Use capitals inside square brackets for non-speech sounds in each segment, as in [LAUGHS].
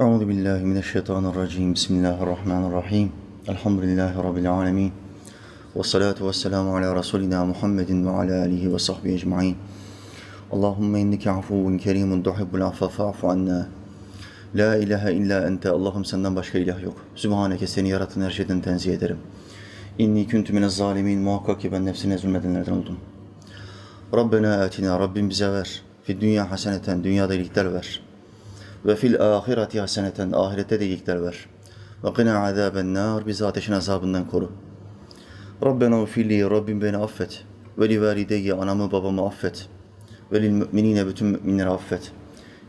أعوذ بالله من الشيطان الرجيم بسم الله الرحمن الرحيم الحمد لله رب العالمين والصلاة والسلام على رسولنا محمد وعلى آله وصحبه أجمعين اللهم إنك عفو كريم تحب العفو فاعف عنا La ilahe illa ente Allah'ım senden başka ilah yok. Sübhaneke seni yaratan her şeyden tenzih ederim. İnni küntü minez zalimin muhakkak ki ben nefsine zulmedenlerden oldum. Rabbena atina Rabbim bize ver. Fi dünya haseneten dünyada iyilikler ver. Ve fil ahireti haseneten ahirette de iyilikler ver. Ve qina azaben nar bizi ateşin azabından koru. Rabbena ufilli Rabbim beni affet. Ve li valideyye anamı babamı affet. Ve lil müminine bütün müminleri affet.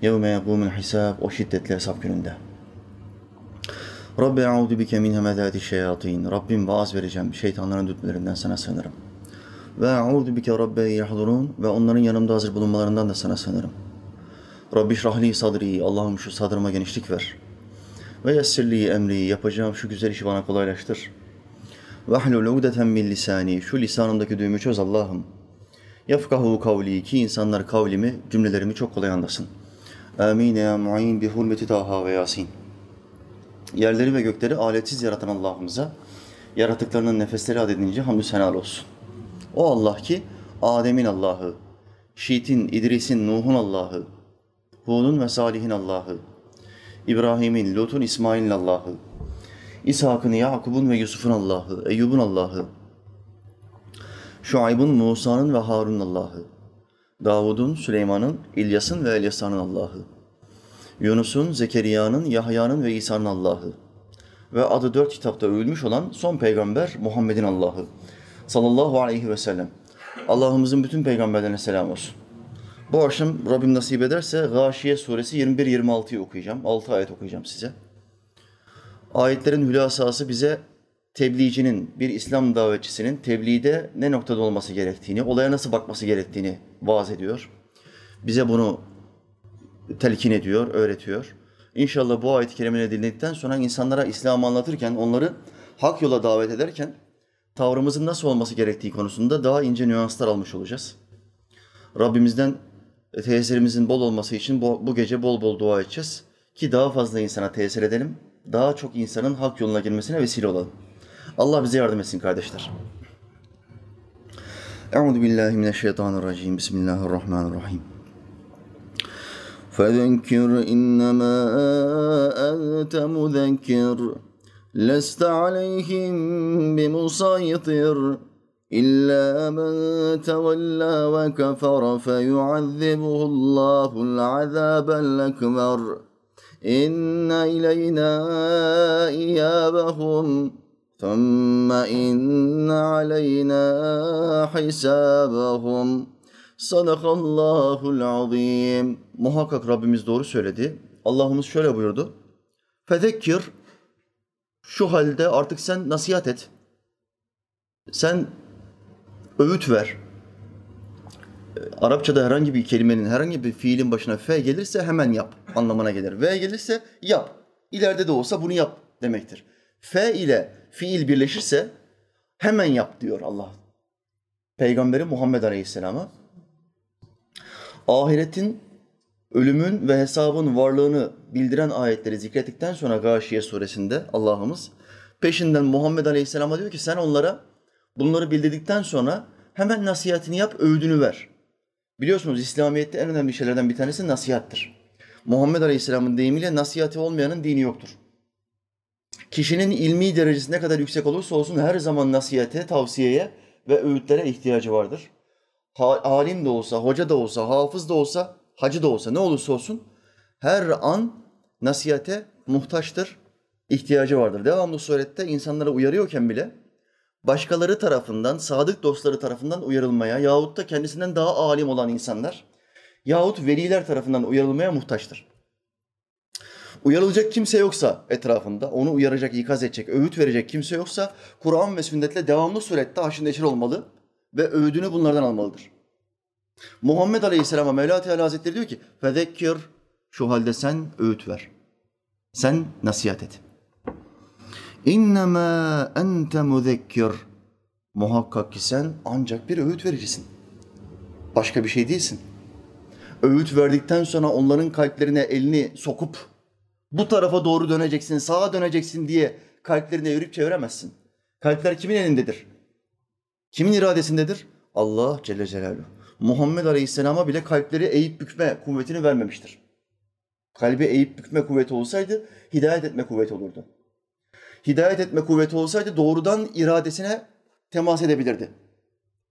Yevme yekûmul hisab o şiddetli hesap gününde. Rabbi eûzu bike min hemezâti şeyatîn. Rabbim vaaz vereceğim şeytanların dürtmelerinden sana sığınırım. Ve eûzu bike rabbe yahdurun ve onların yanımda hazır bulunmalarından da sana sığınırım. Rabbi şrahli sadri. Allah'ım şu sadrıma genişlik ver. Ve yessirli emri. Yapacağım şu güzel işi bana kolaylaştır. Ve ahlul ugdeten min lisani. Şu lisanımdaki düğümü çöz Allah'ım. Yefkahu kavli ki insanlar kavlimi, cümlelerimi çok kolay anlasın. Amin ya mu'in bi hurmeti Taha ve Yasin. Yerleri ve gökleri aletsiz yaratan Allah'ımıza yaratıklarının nefesleri adedince hamdü senal olsun. O Allah ki Adem'in Allah'ı, Şit'in, İdris'in, Nuh'un Allah'ı, Hud'un ve Salih'in Allah'ı, İbrahim'in, Lut'un, İsmail'in Allah'ı, İshak'ın, Yakub'un ve Yusuf'un Allah'ı, Eyyub'un Allah'ı, Şuayb'ın, Musa'nın ve Harun'un Allah'ı, Davud'un, Süleyman'ın, İlyas'ın ve Elyasa'nın Allah'ı, Yunus'un, Zekeriya'nın, Yahya'nın ve İsa'nın Allah'ı ve adı dört kitapta övülmüş olan son peygamber Muhammed'in Allah'ı sallallahu aleyhi ve sellem. Allah'ımızın bütün peygamberlerine selam olsun. Bu akşam Rabbim nasip ederse Gâşiye suresi 21-26'yı okuyacağım. 6 ayet okuyacağım size. Ayetlerin hülasası bize tebliğcinin, bir İslam davetçisinin tebliğde ne noktada olması gerektiğini, olaya nasıl bakması gerektiğini vaaz ediyor. Bize bunu telkin ediyor, öğretiyor. İnşallah bu ayet-i kerimeleri dinledikten sonra insanlara İslam'ı anlatırken, onları hak yola davet ederken tavrımızın nasıl olması gerektiği konusunda daha ince nüanslar almış olacağız. Rabbimizden tesirimizin bol olması için bu, bu gece bol bol dua edeceğiz. Ki daha fazla insana tesir edelim, daha çok insanın hak yoluna girmesine vesile olalım. Allah bize yardım etsin kardeşler. Euzu billahi mineşşeytanirracim. Bismillahirrahmanirrahim. فذكر إنما أنت مذكر لست عليهم بمسيطر إلا من تولى وكفر فيعذبه الله العذاب الأكبر إن إلينا إيابهم ثم إن علينا حسابهم Sadakallahul azim. Muhakkak Rabbimiz doğru söyledi. Allah'ımız şöyle buyurdu. Fezekkir şu halde artık sen nasihat et. Sen öğüt ver. Arapçada herhangi bir kelimenin, herhangi bir fiilin başına fe gelirse hemen yap anlamına gelir. V gelirse yap. İleride de olsa bunu yap demektir. Fe ile fiil birleşirse hemen yap diyor Allah. Peygamberi Muhammed Aleyhisselam'a ahiretin, ölümün ve hesabın varlığını bildiren ayetleri zikrettikten sonra Gâşiye suresinde Allah'ımız peşinden Muhammed Aleyhisselam'a diyor ki sen onlara bunları bildirdikten sonra hemen nasihatini yap, öğüdünü ver. Biliyorsunuz İslamiyet'te en önemli şeylerden bir tanesi nasihattır. Muhammed Aleyhisselam'ın deyimiyle nasihati olmayanın dini yoktur. Kişinin ilmi derecesi ne kadar yüksek olursa olsun her zaman nasihate, tavsiyeye ve öğütlere ihtiyacı vardır alim de olsa, hoca da olsa, hafız da olsa, hacı da olsa ne olursa olsun her an nasihate muhtaçtır, ihtiyacı vardır. Devamlı surette insanlara uyarıyorken bile başkaları tarafından, sadık dostları tarafından uyarılmaya yahut da kendisinden daha alim olan insanlar yahut veliler tarafından uyarılmaya muhtaçtır. Uyarılacak kimse yoksa etrafında, onu uyaracak, ikaz edecek, öğüt verecek kimse yoksa Kur'an ve sünnetle devamlı surette haşır neşir olmalı ve öğüdünü bunlardan almalıdır. Muhammed Aleyhisselam'a Mevla Teala Hazretleri diyor ki fezekkir şu halde sen öğüt ver. Sen nasihat et. İnnemâ ente muzekkir. Muhakkak ki sen ancak bir öğüt vericisin. Başka bir şey değilsin. Öğüt verdikten sonra onların kalplerine elini sokup Bu tarafa doğru döneceksin, sağa döneceksin diye kalplerini evirip çeviremezsin. Kalpler kimin elindedir? Kimin iradesindedir? Allah Celle Celaluhu. Muhammed Aleyhisselam'a bile kalpleri eğip bükme kuvvetini vermemiştir. Kalbi eğip bükme kuvveti olsaydı hidayet etme kuvveti olurdu. Hidayet etme kuvveti olsaydı doğrudan iradesine temas edebilirdi.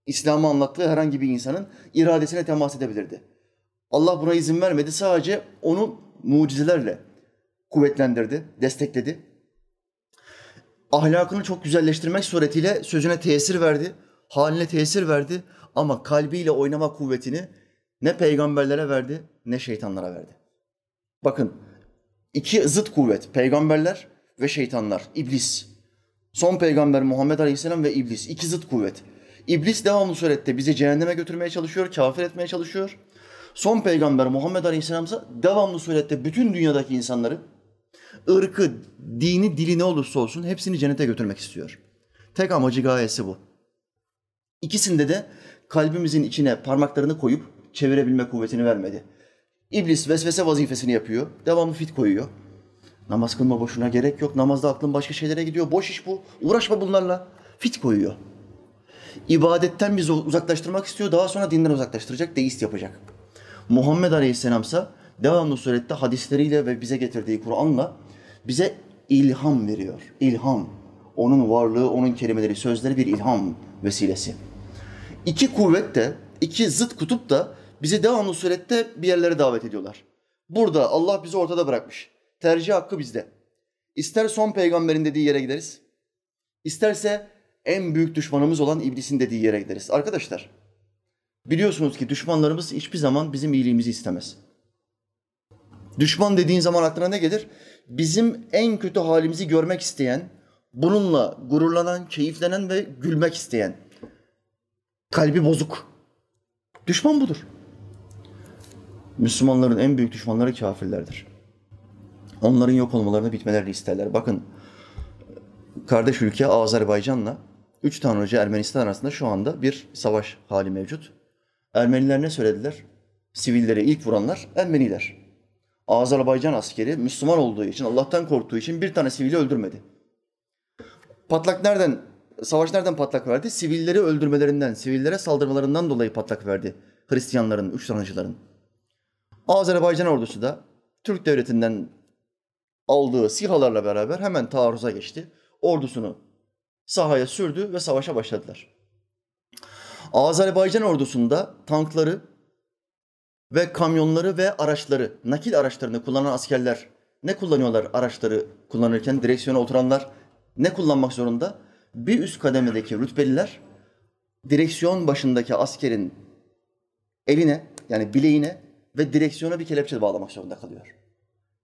İslam'ı anlattığı herhangi bir insanın iradesine temas edebilirdi. Allah buna izin vermedi. Sadece onu mucizelerle kuvvetlendirdi, destekledi. Ahlakını çok güzelleştirmek suretiyle sözüne tesir verdi, haline tesir verdi ama kalbiyle oynama kuvvetini ne peygamberlere verdi ne şeytanlara verdi. Bakın iki zıt kuvvet peygamberler ve şeytanlar, iblis. Son peygamber Muhammed Aleyhisselam ve iblis iki zıt kuvvet. İblis devamlı surette bizi cehenneme götürmeye çalışıyor, kafir etmeye çalışıyor. Son peygamber Muhammed Aleyhisselam ise devamlı surette bütün dünyadaki insanları ırkı, dini, dili ne olursa olsun hepsini cennete götürmek istiyor. Tek amacı gayesi bu. İkisinde de kalbimizin içine parmaklarını koyup çevirebilme kuvvetini vermedi. İblis vesvese vazifesini yapıyor. Devamlı fit koyuyor. Namaz kılma boşuna gerek yok. Namazda aklın başka şeylere gidiyor. Boş iş bu. Uğraşma bunlarla. Fit koyuyor. İbadetten bizi uzaklaştırmak istiyor. Daha sonra dinden uzaklaştıracak. Deist yapacak. Muhammed Aleyhisselam ise devamlı surette hadisleriyle ve bize getirdiği Kur'an'la bize ilham veriyor. İlham. Onun varlığı, onun kelimeleri, sözleri bir ilham vesilesi. İki kuvvet de, iki zıt kutup da bizi devamlı surette bir yerlere davet ediyorlar. Burada Allah bizi ortada bırakmış. Tercih hakkı bizde. İster son peygamberin dediği yere gideriz, isterse en büyük düşmanımız olan iblisin dediği yere gideriz. Arkadaşlar, biliyorsunuz ki düşmanlarımız hiçbir zaman bizim iyiliğimizi istemez. Düşman dediğin zaman aklına ne gelir? Bizim en kötü halimizi görmek isteyen, bununla gururlanan, keyiflenen ve gülmek isteyen, kalbi bozuk. Düşman budur. Müslümanların en büyük düşmanları kafirlerdir. Onların yok olmalarını, bitmelerini isterler. Bakın, kardeş ülke Azerbaycan'la üç tanrıcı Ermenistan arasında şu anda bir savaş hali mevcut. Ermeniler ne söylediler? Sivilleri ilk vuranlar Ermeniler. Azerbaycan askeri Müslüman olduğu için, Allah'tan korktuğu için bir tane sivili öldürmedi. Patlak nereden, savaş nereden patlak verdi? Sivilleri öldürmelerinden, sivillere saldırmalarından dolayı patlak verdi. Hristiyanların, üç tanrıcıların. Azerbaycan ordusu da Türk devletinden aldığı sihalarla beraber hemen taarruza geçti. Ordusunu sahaya sürdü ve savaşa başladılar. Azerbaycan ordusunda tankları ve kamyonları ve araçları, nakil araçlarını kullanan askerler ne kullanıyorlar araçları kullanırken? Direksiyona oturanlar ne kullanmak zorunda? Bir üst kademedeki rütbeliler direksiyon başındaki askerin eline yani bileğine ve direksiyona bir kelepçe bağlamak zorunda kalıyor.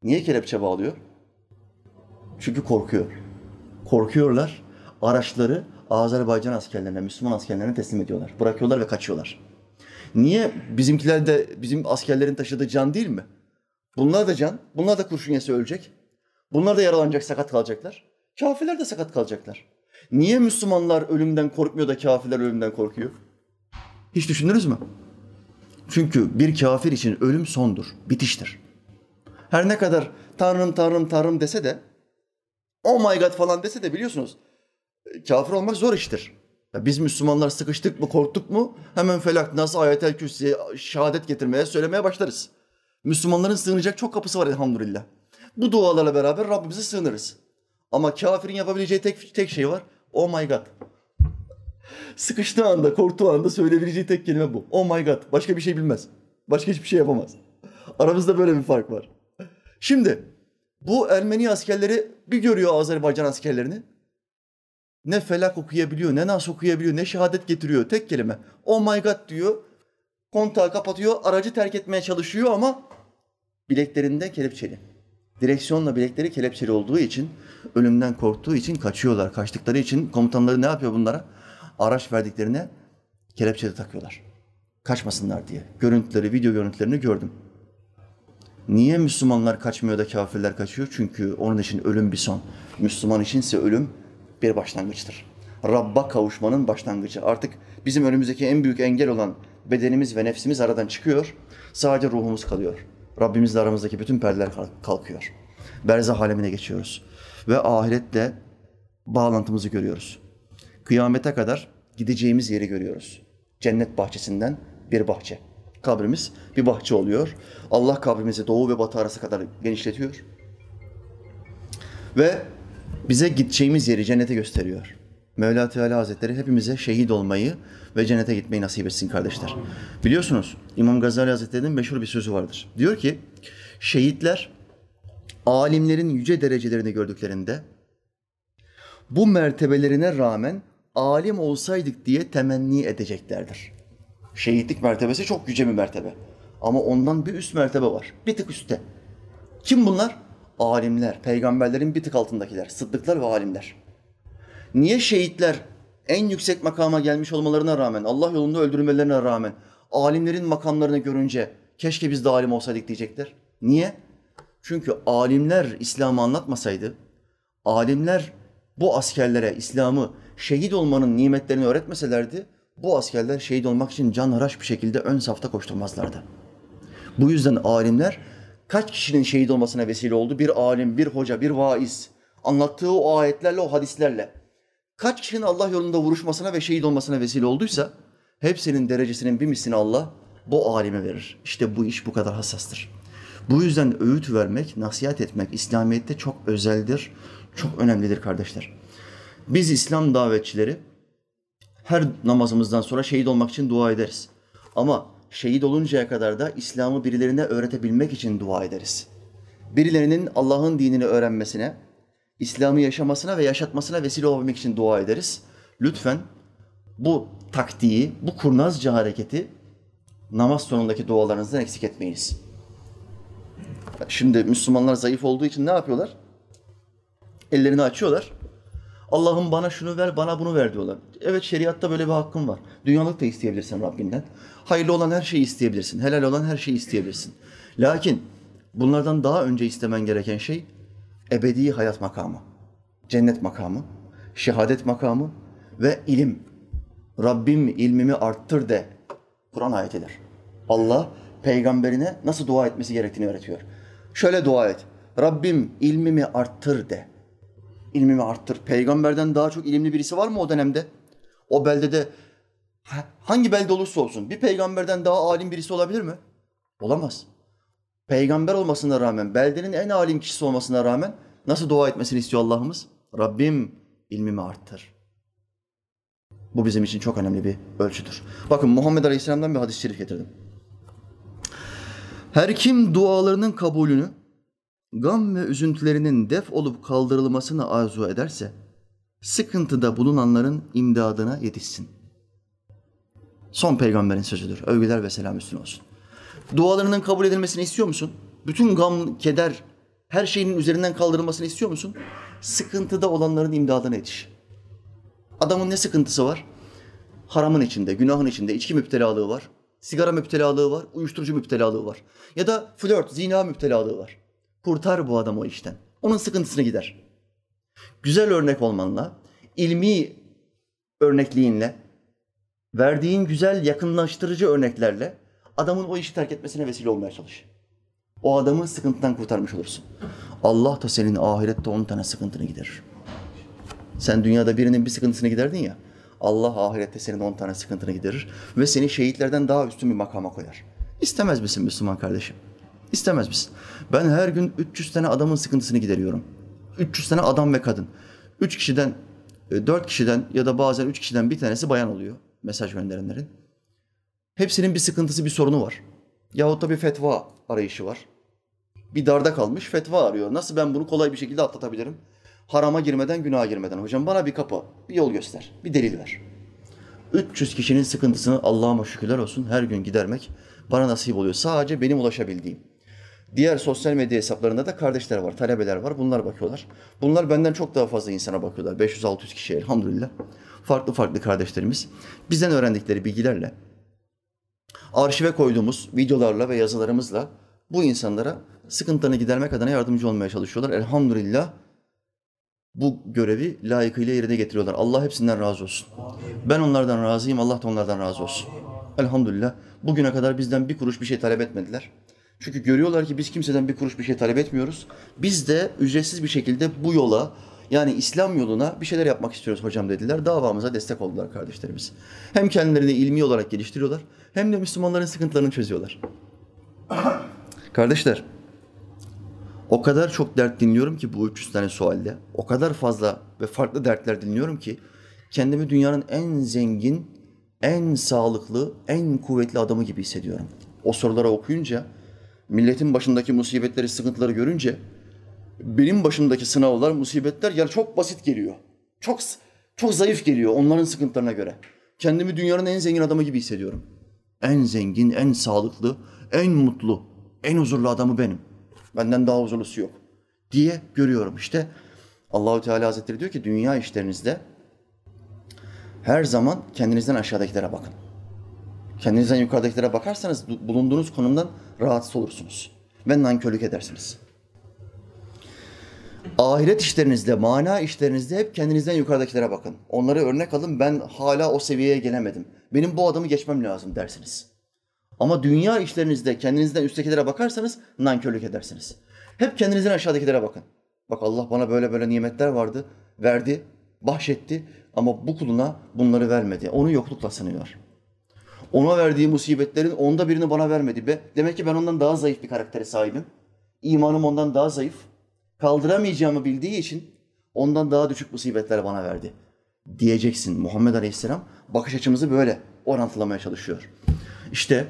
Niye kelepçe bağlıyor? Çünkü korkuyor. Korkuyorlar. Araçları Azerbaycan askerlerine, Müslüman askerlerine teslim ediyorlar. Bırakıyorlar ve kaçıyorlar. Niye? Bizimkiler de bizim askerlerin taşıdığı can değil mi? Bunlar da can. Bunlar da kurşun yese ölecek. Bunlar da yaralanacak, sakat kalacaklar. Kafirler de sakat kalacaklar. Niye Müslümanlar ölümden korkmuyor da kafirler ölümden korkuyor? Hiç düşündünüz mü? Çünkü bir kafir için ölüm sondur, bitiştir. Her ne kadar Tanrım, Tanrım, Tanrım dese de, oh my God falan dese de biliyorsunuz, kafir olmak zor iştir. Ya biz Müslümanlar sıkıştık mı, korktuk mu hemen felak, nasıl ayetel kürsiye, şehadet getirmeye, söylemeye başlarız. Müslümanların sığınacak çok kapısı var elhamdülillah. Bu dualarla beraber Rabbimize sığınırız. Ama kafirin yapabileceği tek, tek şey var. Oh my God. Sıkıştığı anda, korktuğu anda söyleyebileceği tek kelime bu. Oh my God. Başka bir şey bilmez. Başka hiçbir şey yapamaz. Aramızda böyle bir fark var. Şimdi bu Ermeni askerleri bir görüyor Azerbaycan askerlerini. Ne felak okuyabiliyor, ne nas okuyabiliyor, ne şehadet getiriyor. Tek kelime. Oh my God diyor. Kontağı kapatıyor, aracı terk etmeye çalışıyor ama bileklerinde kelepçeli. Direksiyonla bilekleri kelepçeli olduğu için, ölümden korktuğu için kaçıyorlar. Kaçtıkları için komutanları ne yapıyor bunlara? Araç verdiklerine kelepçeli takıyorlar. Kaçmasınlar diye. Görüntüleri, video görüntülerini gördüm. Niye Müslümanlar kaçmıyor da kafirler kaçıyor? Çünkü onun için ölüm bir son. Müslüman içinse ölüm bir başlangıçtır. Rabb'a kavuşmanın başlangıcı. Artık bizim önümüzdeki en büyük engel olan bedenimiz ve nefsimiz aradan çıkıyor. Sadece ruhumuz kalıyor. Rabbimizle aramızdaki bütün perdeler kalkıyor. Berzah alemine geçiyoruz. Ve ahiretle bağlantımızı görüyoruz. Kıyamete kadar gideceğimiz yeri görüyoruz. Cennet bahçesinden bir bahçe. Kabrimiz bir bahçe oluyor. Allah kabrimizi doğu ve batı arası kadar genişletiyor. Ve bize gideceğimiz yeri cennete gösteriyor. Mevla Teala Hazretleri hepimize şehit olmayı ve cennete gitmeyi nasip etsin kardeşler. Biliyorsunuz İmam Gazali Hazretleri'nin meşhur bir sözü vardır. Diyor ki şehitler alimlerin yüce derecelerini gördüklerinde bu mertebelerine rağmen alim olsaydık diye temenni edeceklerdir. Şehitlik mertebesi çok yüce bir mertebe. Ama ondan bir üst mertebe var. Bir tık üstte. Kim bunlar? Alimler, peygamberlerin bir tık altındakiler, sıddıklar ve alimler. Niye şehitler en yüksek makama gelmiş olmalarına rağmen, Allah yolunda öldürülmelerine rağmen alimlerin makamlarını görünce keşke biz de alim olsaydık diyecekler? Niye? Çünkü alimler İslam'ı anlatmasaydı, alimler bu askerlere İslam'ı şehit olmanın nimetlerini öğretmeselerdi, bu askerler şehit olmak için can haraç bir şekilde ön safta koşturmazlardı. Bu yüzden alimler kaç kişinin şehit olmasına vesile oldu? Bir alim, bir hoca, bir vaiz. Anlattığı o ayetlerle, o hadislerle. Kaç kişinin Allah yolunda vuruşmasına ve şehit olmasına vesile olduysa hepsinin derecesinin bir mislini Allah bu alime verir. İşte bu iş bu kadar hassastır. Bu yüzden öğüt vermek, nasihat etmek İslamiyet'te çok özeldir, çok önemlidir kardeşler. Biz İslam davetçileri her namazımızdan sonra şehit olmak için dua ederiz. Ama şehit oluncaya kadar da İslam'ı birilerine öğretebilmek için dua ederiz. Birilerinin Allah'ın dinini öğrenmesine, İslam'ı yaşamasına ve yaşatmasına vesile olabilmek için dua ederiz. Lütfen bu taktiği, bu kurnazca hareketi namaz sonundaki dualarınızdan eksik etmeyiniz. Şimdi Müslümanlar zayıf olduğu için ne yapıyorlar? Ellerini açıyorlar. Allah'ım bana şunu ver, bana bunu ver diyorlar. Evet şeriatta böyle bir hakkın var. Dünyalık da isteyebilirsin Rabbinden. Hayırlı olan her şeyi isteyebilirsin. Helal olan her şeyi isteyebilirsin. Lakin bunlardan daha önce istemen gereken şey ebedi hayat makamı, cennet makamı, şehadet makamı ve ilim. Rabbim ilmimi arttır de Kur'an ayetidir. Allah peygamberine nasıl dua etmesi gerektiğini öğretiyor. Şöyle dua et. Rabbim ilmimi arttır de. İlmimi arttır. Peygamberden daha çok ilimli birisi var mı o dönemde? O beldede hangi belde olursa olsun bir peygamberden daha alim birisi olabilir mi? Olamaz. Peygamber olmasına rağmen, beldenin en alim kişisi olmasına rağmen nasıl dua etmesini istiyor Allah'ımız? Rabbim ilmimi arttır. Bu bizim için çok önemli bir ölçüdür. Bakın Muhammed Aleyhisselam'dan bir hadis-i şerif getirdim. Her kim dualarının kabulünü, gam ve üzüntülerinin def olup kaldırılmasını arzu ederse, sıkıntıda bulunanların imdadına yetişsin. Son peygamberin sözüdür. Övgüler ve selam üstüne olsun. Dualarının kabul edilmesini istiyor musun? Bütün gam, keder, her şeyin üzerinden kaldırılmasını istiyor musun? Sıkıntıda olanların imdadına yetiş. Adamın ne sıkıntısı var? Haramın içinde, günahın içinde, içki müptelalığı var. Sigara müptelalığı var, uyuşturucu müptelalığı var. Ya da flört, zina müptelalığı var. Kurtar bu adamı o işten. Onun sıkıntısını gider. Güzel örnek olmanla, ilmi örnekliğinle, verdiğin güzel yakınlaştırıcı örneklerle adamın o işi terk etmesine vesile olmaya çalış. O adamı sıkıntıdan kurtarmış olursun. Allah da senin ahirette on tane sıkıntını giderir. Sen dünyada birinin bir sıkıntısını giderdin ya. Allah ahirette senin on tane sıkıntını giderir ve seni şehitlerden daha üstün bir makama koyar. İstemez misin Müslüman kardeşim? İstemez misin? Ben her gün 300 tane adamın sıkıntısını gideriyorum. 300 tane adam ve kadın. 3 kişiden, 4 kişiden ya da bazen 3 kişiden bir tanesi bayan oluyor mesaj gönderenlerin. Hepsinin bir sıkıntısı, bir sorunu var. Yahut da bir fetva arayışı var. Bir darda kalmış fetva arıyor. Nasıl ben bunu kolay bir şekilde atlatabilirim? Harama girmeden, günaha girmeden. Hocam bana bir kapı, bir yol göster, bir delil ver. 300 kişinin sıkıntısını Allah'ıma şükürler olsun her gün gidermek bana nasip oluyor. Sadece benim ulaşabildiğim. Diğer sosyal medya hesaplarında da kardeşler var, talebeler var. Bunlar bakıyorlar. Bunlar benden çok daha fazla insana bakıyorlar. 500-600 kişi elhamdülillah. Farklı farklı kardeşlerimiz bizden öğrendikleri bilgilerle arşive koyduğumuz videolarla ve yazılarımızla bu insanlara sıkıntılarını gidermek adına yardımcı olmaya çalışıyorlar. Elhamdülillah bu görevi layıkıyla yerine getiriyorlar. Allah hepsinden razı olsun. Ben onlardan razıyım, Allah da onlardan razı olsun. Elhamdülillah bugüne kadar bizden bir kuruş bir şey talep etmediler. Çünkü görüyorlar ki biz kimseden bir kuruş bir şey talep etmiyoruz. Biz de ücretsiz bir şekilde bu yola yani İslam yoluna bir şeyler yapmak istiyoruz hocam dediler. Davamıza destek oldular kardeşlerimiz. Hem kendilerini ilmi olarak geliştiriyorlar hem de Müslümanların sıkıntılarını çözüyorlar. Kardeşler, o kadar çok dert dinliyorum ki bu 300 tane sualde. O kadar fazla ve farklı dertler dinliyorum ki kendimi dünyanın en zengin, en sağlıklı, en kuvvetli adamı gibi hissediyorum. O soruları okuyunca, milletin başındaki musibetleri, sıkıntıları görünce benim başımdaki sınavlar, musibetler yani çok basit geliyor. Çok çok zayıf geliyor onların sıkıntılarına göre. Kendimi dünyanın en zengin adamı gibi hissediyorum. En zengin, en sağlıklı, en mutlu, en huzurlu adamı benim. Benden daha huzurlusu yok diye görüyorum. İşte Allahu Teala Hazretleri diyor ki dünya işlerinizde her zaman kendinizden aşağıdakilere bakın. Kendinizden yukarıdakilere bakarsanız bulunduğunuz konumdan rahatsız olursunuz ve nankörlük edersiniz. Ahiret işlerinizde, mana işlerinizde hep kendinizden yukarıdakilere bakın. Onları örnek alın. Ben hala o seviyeye gelemedim. Benim bu adamı geçmem lazım dersiniz. Ama dünya işlerinizde kendinizden üsttekilere bakarsanız nankörlük edersiniz. Hep kendinizden aşağıdakilere bakın. Bak Allah bana böyle böyle nimetler vardı, verdi, bahşetti ama bu kuluna bunları vermedi. Onu yoklukla sınıyor. Ona verdiği musibetlerin onda birini bana vermedi. Be. Demek ki ben ondan daha zayıf bir karaktere sahibim. İmanım ondan daha zayıf. Kaldıramayacağımı bildiği için ondan daha düşük musibetler bana verdi. Diyeceksin. Muhammed Aleyhisselam bakış açımızı böyle orantılamaya çalışıyor. İşte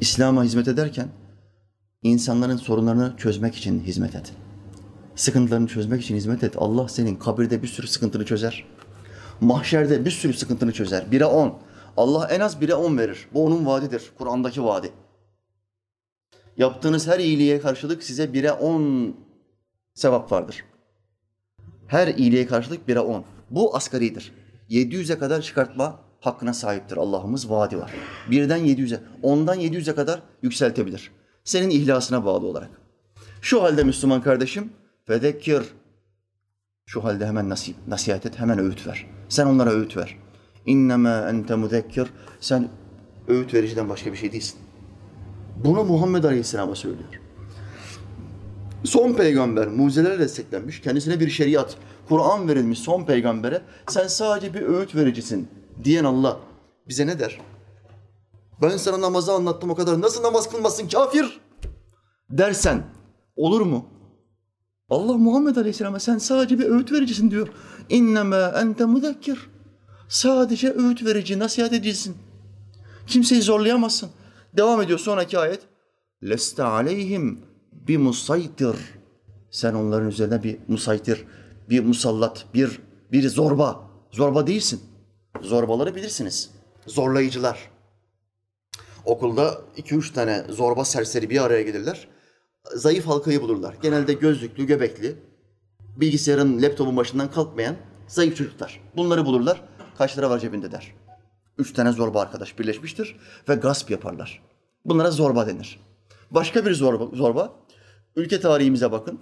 İslam'a hizmet ederken insanların sorunlarını çözmek için hizmet et. Sıkıntılarını çözmek için hizmet et. Allah senin kabirde bir sürü sıkıntını çözer. Mahşerde bir sürü sıkıntını çözer. Bire on. Allah en az bire on verir. Bu onun vaadidir. Kur'an'daki vaadi. Yaptığınız her iyiliğe karşılık size bire on sevap vardır. Her iyiliğe karşılık bire on. Bu asgaridir. 700'e kadar çıkartma hakkına sahiptir. Allah'ımız vaadi var. Birden 700'e, ondan 700'e kadar yükseltebilir. Senin ihlasına bağlı olarak. Şu halde Müslüman kardeşim, fedekkir. Şu halde hemen nasip, nasihat et, hemen öğüt ver. Sen onlara öğüt ver. İnnemâ ente muzekkir. Sen öğüt vericiden başka bir şey değilsin. Bunu Muhammed Aleyhisselam'a söylüyor. Son peygamber mucizelerle desteklenmiş, kendisine bir şeriat, Kur'an verilmiş son peygambere sen sadece bir öğüt vericisin diyen Allah bize ne der? Ben sana namazı anlattım o kadar. Nasıl namaz kılmasın kafir? Dersen olur mu? Allah Muhammed Aleyhisselam'a sen sadece bir öğüt vericisin diyor. İnnemâ ente muzekkir. Sadece öğüt verici, nasihat edicisin. Kimseyi zorlayamazsın. Devam ediyor sonraki ayet. Leste aleyhim bi musaytir. Sen onların üzerine bir musaytir, bir musallat, bir bir zorba. Zorba değilsin. Zorbaları bilirsiniz. Zorlayıcılar. Okulda iki üç tane zorba serseri bir araya gelirler. Zayıf halkayı bulurlar. Genelde gözlüklü, göbekli, bilgisayarın, laptopun başından kalkmayan zayıf çocuklar. Bunları bulurlar. Kaç lira var cebinde der. Üç tane zorba arkadaş birleşmiştir ve gasp yaparlar. Bunlara zorba denir. Başka bir zorba, zorba ülke tarihimize bakın.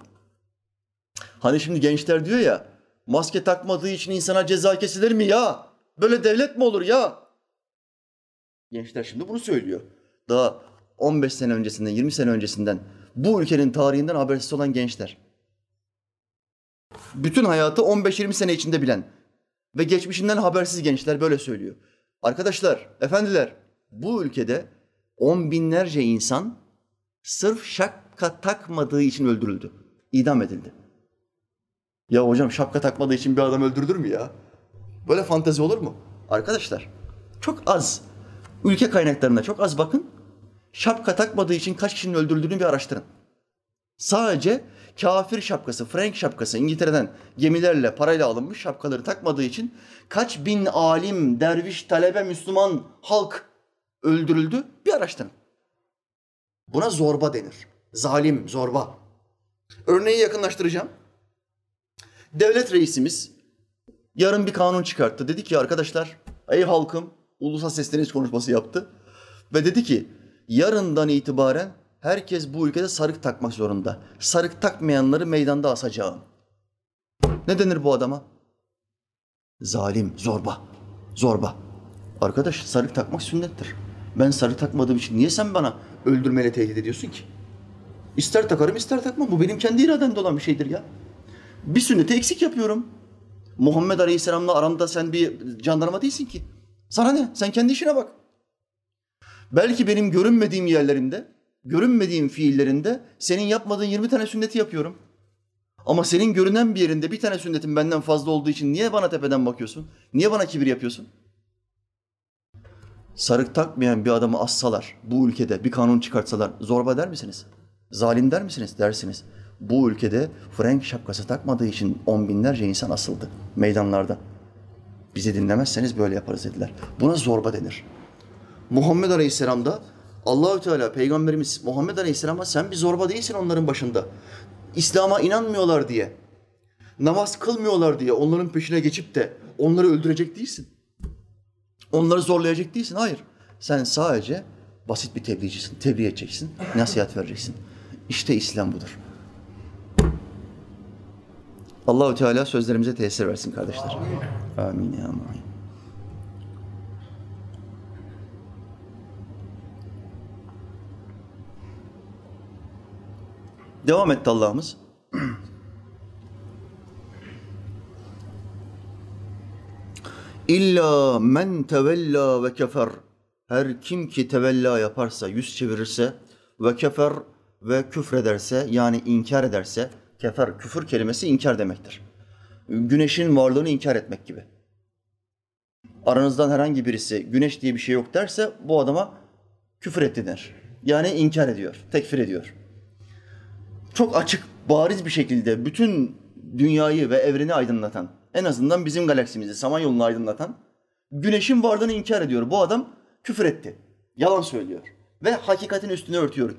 Hani şimdi gençler diyor ya maske takmadığı için insana ceza kesilir mi ya? Böyle devlet mi olur ya? Gençler şimdi bunu söylüyor. Daha 15 sene öncesinden, 20 sene öncesinden bu ülkenin tarihinden habersiz olan gençler. Bütün hayatı 15-20 sene içinde bilen ve geçmişinden habersiz gençler böyle söylüyor. Arkadaşlar, efendiler, bu ülkede on binlerce insan sırf şapka takmadığı için öldürüldü. İdam edildi. Ya hocam şapka takmadığı için bir adam öldürülür mü ya? Böyle fantezi olur mu? Arkadaşlar çok az ülke kaynaklarına çok az bakın. Şapka takmadığı için kaç kişinin öldürüldüğünü bir araştırın. Sadece kafir şapkası, Frank şapkası İngiltere'den gemilerle parayla alınmış şapkaları takmadığı için kaç bin alim, derviş, talebe, Müslüman, halk öldürüldü bir araştırın. Buna zorba denir. Zalim, zorba. Örneği yakınlaştıracağım. Devlet reisimiz yarın bir kanun çıkarttı. Dedi ki arkadaşlar, ey halkım, ulusal sesleniş konuşması yaptı. Ve dedi ki, yarından itibaren herkes bu ülkede sarık takmak zorunda. Sarık takmayanları meydanda asacağım. Ne denir bu adama? Zalim, zorba. Zorba. Arkadaş sarık takmak sünnettir. Ben sarık takmadığım için niye sen bana öldürmeyle tehdit ediyorsun ki? İster takarım ister takmam. Bu benim kendi irademde olan bir şeydir ya. Bir sünneti eksik yapıyorum. Muhammed Aleyhisselam'la aramda sen bir jandarma değilsin ki. Sana ne? Sen kendi işine bak. Belki benim görünmediğim yerlerinde, görünmediğim fiillerinde senin yapmadığın 20 tane sünneti yapıyorum. Ama senin görünen bir yerinde bir tane sünnetin benden fazla olduğu için niye bana tepeden bakıyorsun? Niye bana kibir yapıyorsun? Sarık takmayan bir adamı assalar, bu ülkede bir kanun çıkartsalar zorba der misiniz? Zalim der misiniz? Dersiniz. Bu ülkede Frank şapkası takmadığı için on binlerce insan asıldı meydanlarda. Bizi dinlemezseniz böyle yaparız dediler. Buna zorba denir. Muhammed Aleyhisselam da Allahü Teala peygamberimiz Muhammed Aleyhisselam'a sen bir zorba değilsin onların başında. İslam'a inanmıyorlar diye, namaz kılmıyorlar diye onların peşine geçip de onları öldürecek değilsin. Onları zorlayacak değilsin. Hayır. Sen sadece basit bir tebliğcisin. Tebliğ edeceksin. Nasihat vereceksin. İşte İslam budur. Allahü Teala sözlerimize tesir versin kardeşler. Amin amin. Devam etti Allah'ımız. [CLEARS THROAT] İlla men tevella ve kefer. Her kim ki tevella yaparsa, yüz çevirirse ve kefer ve küfrederse yani inkar ederse, kefer küfür kelimesi inkar demektir. Güneşin varlığını inkar etmek gibi. Aranızdan herhangi birisi güneş diye bir şey yok derse bu adama küfür etti der. Yani inkar ediyor, tekfir ediyor. Çok açık, bariz bir şekilde bütün dünyayı ve evreni aydınlatan, en azından bizim galaksimizi, Samanyolu'nu aydınlatan güneşin varlığını inkar ediyor. Bu adam küfür etti. Yalan söylüyor. Ve hakikatin üstünü örtüyor.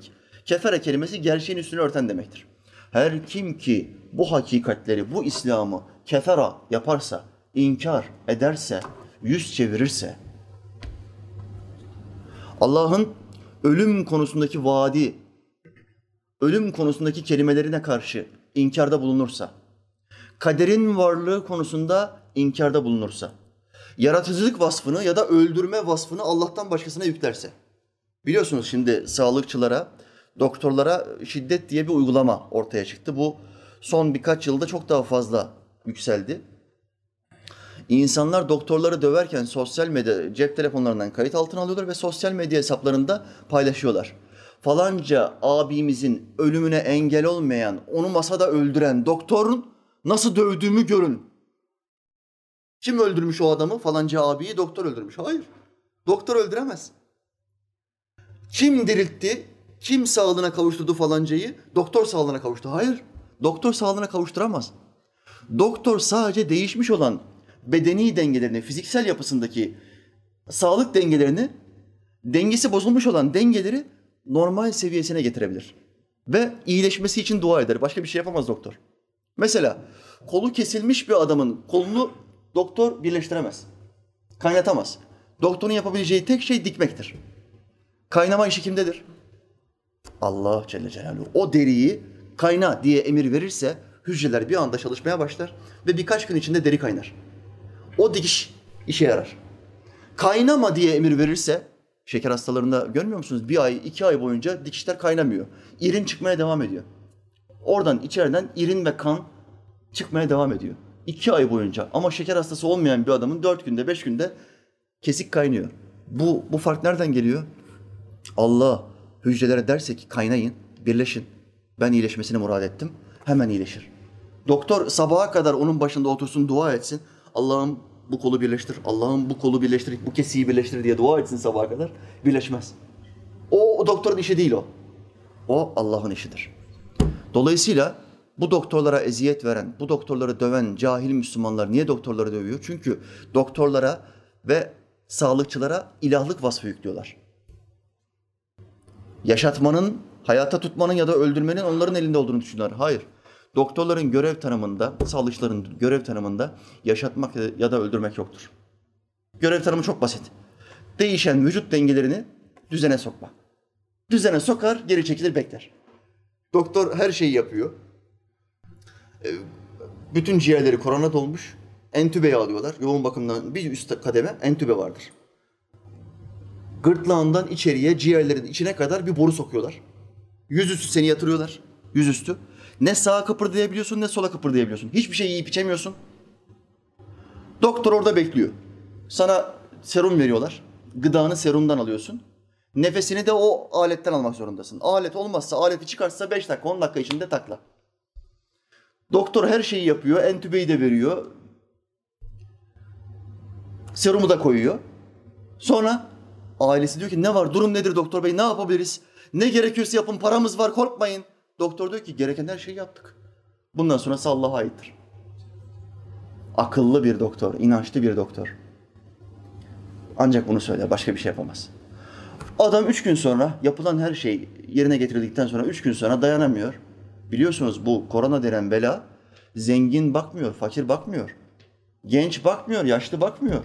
Kefere kelimesi gerçeğin üstünü örten demektir. Her kim ki bu hakikatleri, bu İslam'ı kefera yaparsa, inkar ederse, yüz çevirirse, Allah'ın ölüm konusundaki vaadi, ölüm konusundaki kelimelerine karşı inkarda bulunursa, kaderin varlığı konusunda inkarda bulunursa, yaratıcılık vasfını ya da öldürme vasfını Allah'tan başkasına yüklerse. Biliyorsunuz şimdi sağlıkçılara, doktorlara şiddet diye bir uygulama ortaya çıktı. Bu son birkaç yılda çok daha fazla yükseldi. İnsanlar doktorları döverken sosyal medya cep telefonlarından kayıt altına alıyorlar ve sosyal medya hesaplarında paylaşıyorlar. Falanca abimizin ölümüne engel olmayan, onu masada öldüren doktorun nasıl dövdüğümü görün. Kim öldürmüş o adamı? Falanca abiyi doktor öldürmüş. Hayır. Doktor öldüremez. Kim diriltti? Kim sağlığına kavuşturdu falancayı? Doktor sağlığına kavuştu. Hayır. Doktor sağlığına kavuşturamaz. Doktor sadece değişmiş olan bedeni dengelerini, fiziksel yapısındaki sağlık dengelerini, dengesi bozulmuş olan dengeleri normal seviyesine getirebilir. Ve iyileşmesi için dua eder. Başka bir şey yapamaz doktor. Mesela kolu kesilmiş bir adamın kolunu doktor birleştiremez. Kaynatamaz. Doktorun yapabileceği tek şey dikmektir. Kaynama işi kimdedir? Allah Celle Celaluhu. O deriyi kayna diye emir verirse hücreler bir anda çalışmaya başlar ve birkaç gün içinde deri kaynar. O dikiş işe yarar. Kaynama diye emir verirse şeker hastalarında görmüyor musunuz? Bir ay, iki ay boyunca dikişler kaynamıyor. İrin çıkmaya devam ediyor. Oradan içeriden irin ve kan çıkmaya devam ediyor. İki ay boyunca. Ama şeker hastası olmayan bir adamın dört günde, beş günde kesik kaynıyor. Bu, bu fark nereden geliyor? Allah hücrelere derse ki kaynayın, birleşin. Ben iyileşmesini murad ettim. Hemen iyileşir. Doktor sabaha kadar onun başında otursun, dua etsin. Allah'ım bu kolu birleştir, Allah'ım bu kolu birleştir, bu kesiyi birleştir diye dua etsin sabaha kadar. Birleşmez. O, o doktorun işi değil o. O Allah'ın işidir. Dolayısıyla bu doktorlara eziyet veren, bu doktorları döven cahil Müslümanlar niye doktorları dövüyor? Çünkü doktorlara ve sağlıkçılara ilahlık vasfı yüklüyorlar. Yaşatmanın, hayata tutmanın ya da öldürmenin onların elinde olduğunu düşünüyorlar. Hayır. Doktorların görev tanımında, sağlıkçıların görev tanımında yaşatmak ya da öldürmek yoktur. Görev tanımı çok basit. Değişen vücut dengelerini düzene sokma. Düzene sokar, geri çekilir, bekler. Doktor her şeyi yapıyor. Ee, bütün ciğerleri korona dolmuş. Entübeyi alıyorlar. Yoğun bakımdan bir üst kademe entübe vardır. Gırtlağından içeriye, ciğerlerin içine kadar bir boru sokuyorlar. Yüzüstü seni yatırıyorlar. Yüzüstü. Ne sağa kıpırdayabiliyorsun ne sola kıpırdayabiliyorsun. Hiçbir şey yiyip içemiyorsun. Doktor orada bekliyor. Sana serum veriyorlar. Gıdanı serumdan alıyorsun. Nefesini de o aletten almak zorundasın. Alet olmazsa, aleti çıkarsa 5 dakika, 10 dakika içinde takla. Doktor her şeyi yapıyor. Entübeyi de veriyor. Serumu da koyuyor. Sonra ailesi diyor ki ne var durum nedir doktor bey ne yapabiliriz? Ne gerekiyorsa yapın paramız var korkmayın. Doktor diyor ki gereken her şeyi yaptık. Bundan sonrası Allah'a aittir. Akıllı bir doktor, inançlı bir doktor. Ancak bunu söyler, başka bir şey yapamaz. Adam üç gün sonra yapılan her şey yerine getirildikten sonra üç gün sonra dayanamıyor. Biliyorsunuz bu korona denen bela zengin bakmıyor, fakir bakmıyor. Genç bakmıyor, yaşlı bakmıyor.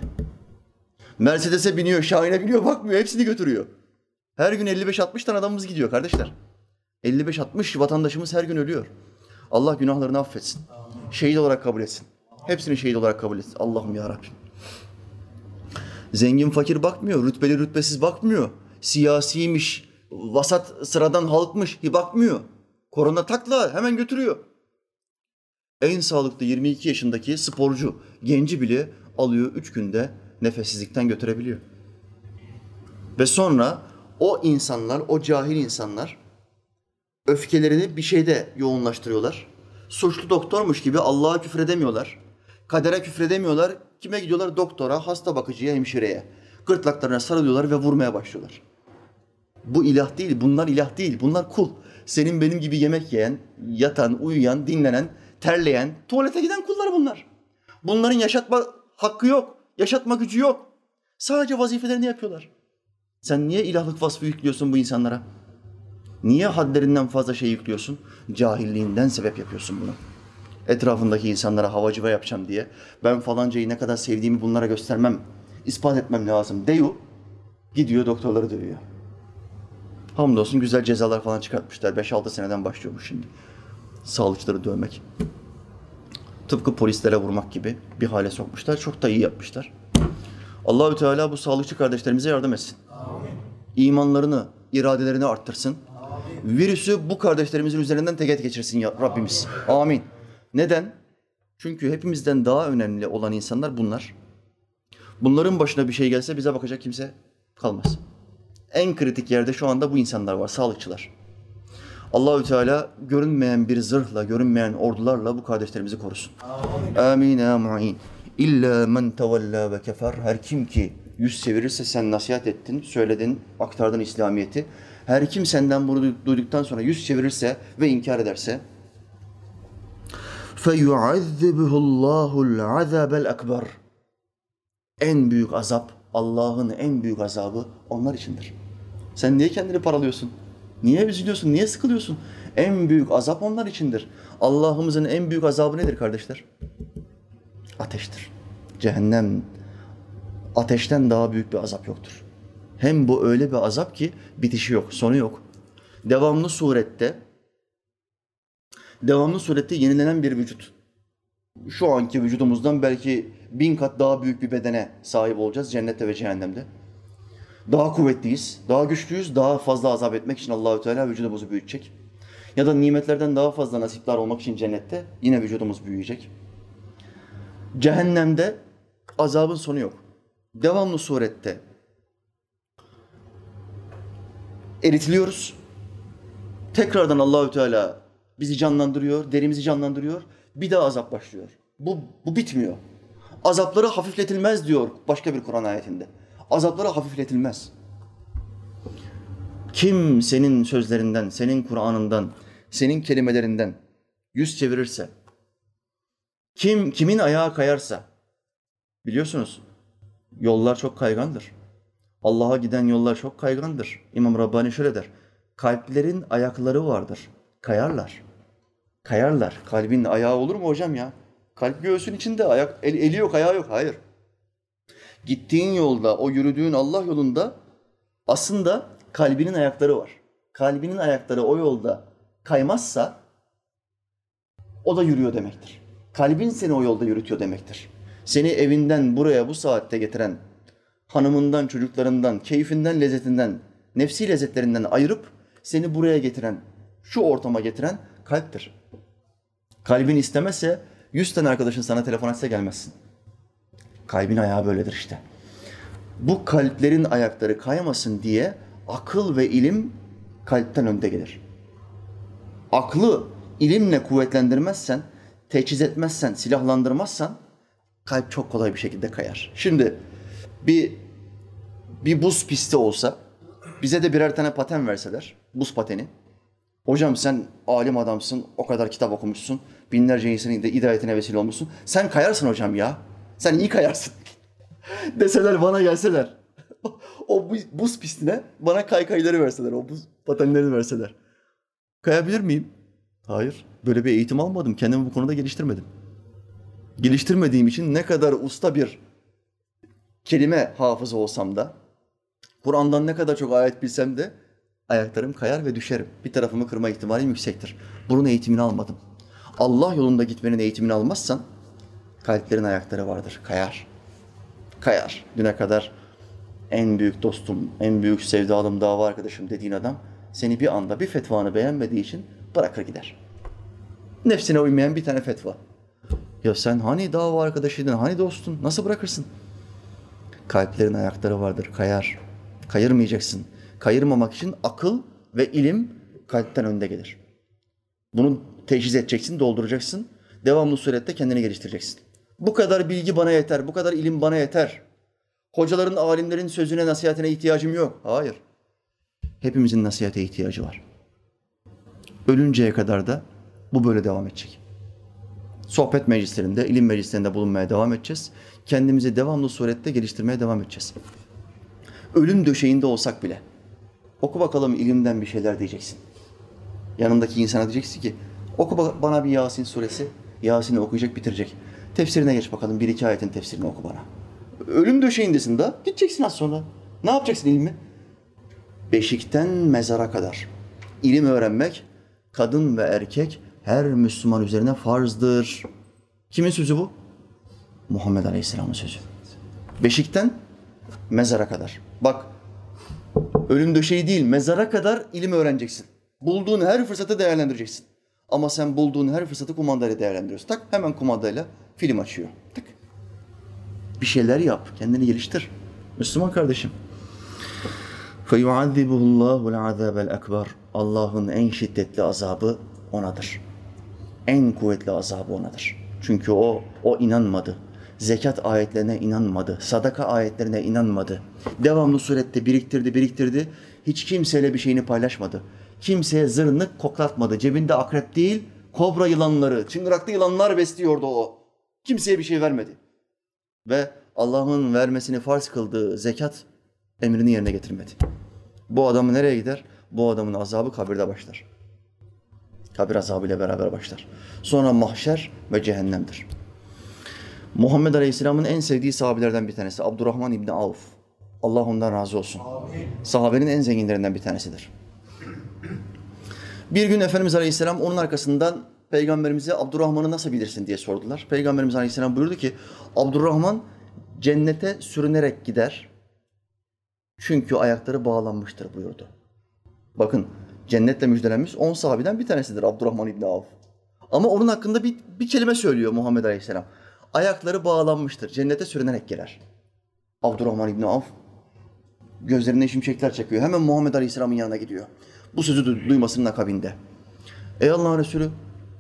Mercedes'e biniyor, Şahin'e biniyor, bakmıyor. Hepsini götürüyor. Her gün 55-60 tane adamımız gidiyor kardeşler. 55-60 vatandaşımız her gün ölüyor. Allah günahlarını affetsin. Şehit olarak kabul etsin. Hepsini şehit olarak kabul etsin. Allah'ım ya Rabbim. Zengin fakir bakmıyor, rütbeli rütbesiz bakmıyor. Siyasiymiş, vasat sıradan halkmış, hi bakmıyor. Korona takla hemen götürüyor. En sağlıklı 22 yaşındaki sporcu, genci bile alıyor 3 günde nefessizlikten götürebiliyor. Ve sonra o insanlar, o cahil insanlar öfkelerini bir şeyde yoğunlaştırıyorlar. Suçlu doktormuş gibi Allah'a küfredemiyorlar. Kadere küfredemiyorlar. Kime gidiyorlar? Doktora, hasta bakıcıya, hemşireye. Gırtlaklarına sarılıyorlar ve vurmaya başlıyorlar. Bu ilah değil, bunlar ilah değil. Bunlar kul. Senin benim gibi yemek yiyen, yatan, uyuyan, dinlenen, terleyen, tuvalete giden kullar bunlar. Bunların yaşatma hakkı yok. Yaşatma gücü yok. Sadece vazifelerini yapıyorlar. Sen niye ilahlık vasfı yüklüyorsun bu insanlara? Niye haddlerinden fazla şey yüklüyorsun? Cahilliğinden sebep yapıyorsun bunu. Etrafındaki insanlara havacıva yapacağım diye. Ben falancayı ne kadar sevdiğimi bunlara göstermem, ispat etmem lazım. Deyu gidiyor doktorları dövüyor. Hamdolsun güzel cezalar falan çıkartmışlar. 5-6 seneden başlıyormuş şimdi. Sağlıkçıları dövmek. Tıpkı polislere vurmak gibi bir hale sokmuşlar. Çok da iyi yapmışlar. Allahü Teala bu sağlıkçı kardeşlerimize yardım etsin. Amin. İmanlarını, iradelerini arttırsın. Virüsü bu kardeşlerimizin üzerinden teket geçirsin ya Rabbimiz. Amin. Neden? Çünkü hepimizden daha önemli olan insanlar bunlar. Bunların başına bir şey gelse bize bakacak kimse kalmaz. En kritik yerde şu anda bu insanlar var, sağlıkçılar. Allahü Teala görünmeyen bir zırhla, görünmeyen ordularla bu kardeşlerimizi korusun. Amin. Amin. İlla men tevella ve kefer. Her kim ki yüz çevirirse sen nasihat ettin, söyledin, aktardın İslamiyet'i. Her kim senden bunu duyduktan sonra yüz çevirirse ve inkar ederse فَيُعَذِّبُهُ اللّٰهُ الْعَذَابَ الْاَكْبَرِ En büyük azap, Allah'ın en büyük azabı onlar içindir. Sen niye kendini paralıyorsun? Niye üzülüyorsun? Niye sıkılıyorsun? En büyük azap onlar içindir. Allah'ımızın en büyük azabı nedir kardeşler? Ateştir. Cehennem. Ateşten daha büyük bir azap yoktur. Hem bu öyle bir azap ki bitişi yok, sonu yok. Devamlı surette devamlı surette yenilenen bir vücut. Şu anki vücudumuzdan belki bin kat daha büyük bir bedene sahip olacağız cennette ve cehennemde. Daha kuvvetliyiz, daha güçlüyüz, daha fazla azap etmek için Allahü Teala vücudumuzu büyütecek. Ya da nimetlerden daha fazla nasipler olmak için cennette yine vücudumuz büyüyecek. Cehennemde azabın sonu yok. Devamlı surette eritiliyoruz. Tekrardan Allahü Teala bizi canlandırıyor, derimizi canlandırıyor. Bir daha azap başlıyor. Bu, bu bitmiyor. Azapları hafifletilmez diyor başka bir Kur'an ayetinde. Azapları hafifletilmez. Kim senin sözlerinden, senin Kur'an'ından, senin kelimelerinden yüz çevirirse, kim kimin ayağı kayarsa, biliyorsunuz yollar çok kaygandır. Allah'a giden yollar çok kaygandır. İmam Rabbani şöyle der. Kalplerin ayakları vardır. Kayarlar. Kayarlar. Kalbin ayağı olur mu hocam ya? Kalp göğsün içinde ayak, el, eli yok, ayağı yok. Hayır. Gittiğin yolda, o yürüdüğün Allah yolunda aslında kalbinin ayakları var. Kalbinin ayakları o yolda kaymazsa o da yürüyor demektir. Kalbin seni o yolda yürütüyor demektir. Seni evinden buraya bu saatte getiren hanımından, çocuklarından, keyfinden, lezzetinden, nefsi lezzetlerinden ayırıp seni buraya getiren, şu ortama getiren kalptir. Kalbin istemezse yüz tane arkadaşın sana telefon açsa gelmezsin. Kalbin ayağı böyledir işte. Bu kalplerin ayakları kaymasın diye akıl ve ilim kalpten önde gelir. Aklı ilimle kuvvetlendirmezsen, teçhiz etmezsen, silahlandırmazsan kalp çok kolay bir şekilde kayar. Şimdi bir bir buz pisti olsa bize de birer tane paten verseler, buz pateni. Hocam sen alim adamsın, o kadar kitap okumuşsun, binlerce insanın de hidayetine vesile olmuşsun. Sen kayarsın hocam ya. Sen iyi kayarsın. [LAUGHS] Deseler bana gelseler. [LAUGHS] o bu- buz pistine bana kaykayları verseler, o buz patenlerini verseler. Kayabilir miyim? Hayır. Böyle bir eğitim almadım. Kendimi bu konuda geliştirmedim. Geliştirmediğim için ne kadar usta bir kelime hafızı olsam da, Kur'an'dan ne kadar çok ayet bilsem de ayaklarım kayar ve düşerim. Bir tarafımı kırma ihtimalim yüksektir. Bunun eğitimini almadım. Allah yolunda gitmenin eğitimini almazsan kalplerin ayakları vardır. Kayar. Kayar. Düne kadar en büyük dostum, en büyük sevdalım, dava arkadaşım dediğin adam seni bir anda bir fetvanı beğenmediği için bırakır gider. Nefsine uymayan bir tane fetva. Ya sen hani dava arkadaşıydın, hani dostun, nasıl bırakırsın? Kalplerin ayakları vardır, kayar. Kayırmayacaksın. Kayırmamak için akıl ve ilim kalpten önde gelir. Bunu teşhis edeceksin, dolduracaksın. Devamlı surette kendini geliştireceksin. Bu kadar bilgi bana yeter, bu kadar ilim bana yeter. Hocaların, alimlerin sözüne, nasihatine ihtiyacım yok. Hayır. Hepimizin nasihate ihtiyacı var. Ölünceye kadar da bu böyle devam edecek. Sohbet meclislerinde, ilim meclislerinde bulunmaya devam edeceğiz. Kendimizi devamlı surette geliştirmeye devam edeceğiz. Ölüm döşeğinde olsak bile oku bakalım ilimden bir şeyler diyeceksin. Yanındaki insana diyeceksin ki oku ba- bana bir Yasin suresi. Yasin'i okuyacak, bitirecek. Tefsirine geç bakalım. Bir iki ayetin tefsirini oku bana. Ölüm döşeğindesin da gideceksin az sonra. Ne yapacaksın ilmi? Beşikten mezara kadar. İlim öğrenmek kadın ve erkek her Müslüman üzerine farzdır. Kimin sözü bu? Muhammed Aleyhisselam'ın sözü. Beşikten mezara kadar. Bak ölüm döşeği değil mezara kadar ilim öğreneceksin. Bulduğun her fırsatı değerlendireceksin. Ama sen bulduğun her fırsatı kumandayla değerlendiriyorsun. Tak hemen kumandayla film açıyor. Tak. Bir şeyler yap. Kendini geliştir. Müslüman kardeşim. فَيُعَذِّبُهُ اللّٰهُ الْعَذَابَ الْاَكْبَرِ Allah'ın en şiddetli azabı onadır. En kuvvetli azabı onadır. Çünkü o, o inanmadı. Zekat ayetlerine inanmadı. Sadaka ayetlerine inanmadı. Devamlı surette biriktirdi, biriktirdi. Hiç kimseyle bir şeyini paylaşmadı. Kimseye zırnık koklatmadı. Cebinde akrep değil, kobra yılanları, çıngıraklı yılanlar besliyordu o. Kimseye bir şey vermedi. Ve Allah'ın vermesini farz kıldığı zekat emrini yerine getirmedi. Bu adam nereye gider? Bu adamın azabı kabirde başlar. Kabir azabıyla beraber başlar. Sonra mahşer ve cehennemdir. Muhammed Aleyhisselam'ın en sevdiği sahabelerden bir tanesi Abdurrahman İbni Avf. Allah ondan razı olsun. Sahabenin en zenginlerinden bir tanesidir. Bir gün Efendimiz Aleyhisselam onun arkasından Peygamberimize Abdurrahman'ı nasıl bilirsin diye sordular. Peygamberimiz Aleyhisselam buyurdu ki Abdurrahman cennete sürünerek gider. Çünkü ayakları bağlanmıştır buyurdu. Bakın cennetle müjdelenmiş 10 sahabeden bir tanesidir Abdurrahman İbni Avf. Ama onun hakkında bir, bir kelime söylüyor Muhammed Aleyhisselam. Ayakları bağlanmıştır. Cennete sürünerek girer. Abdurrahman İbni Avf gözlerine şimşekler çekiyor. Hemen Muhammed Aleyhisselam'ın yanına gidiyor. Bu sözü du- duymasının akabinde. Ey Allah'ın Resulü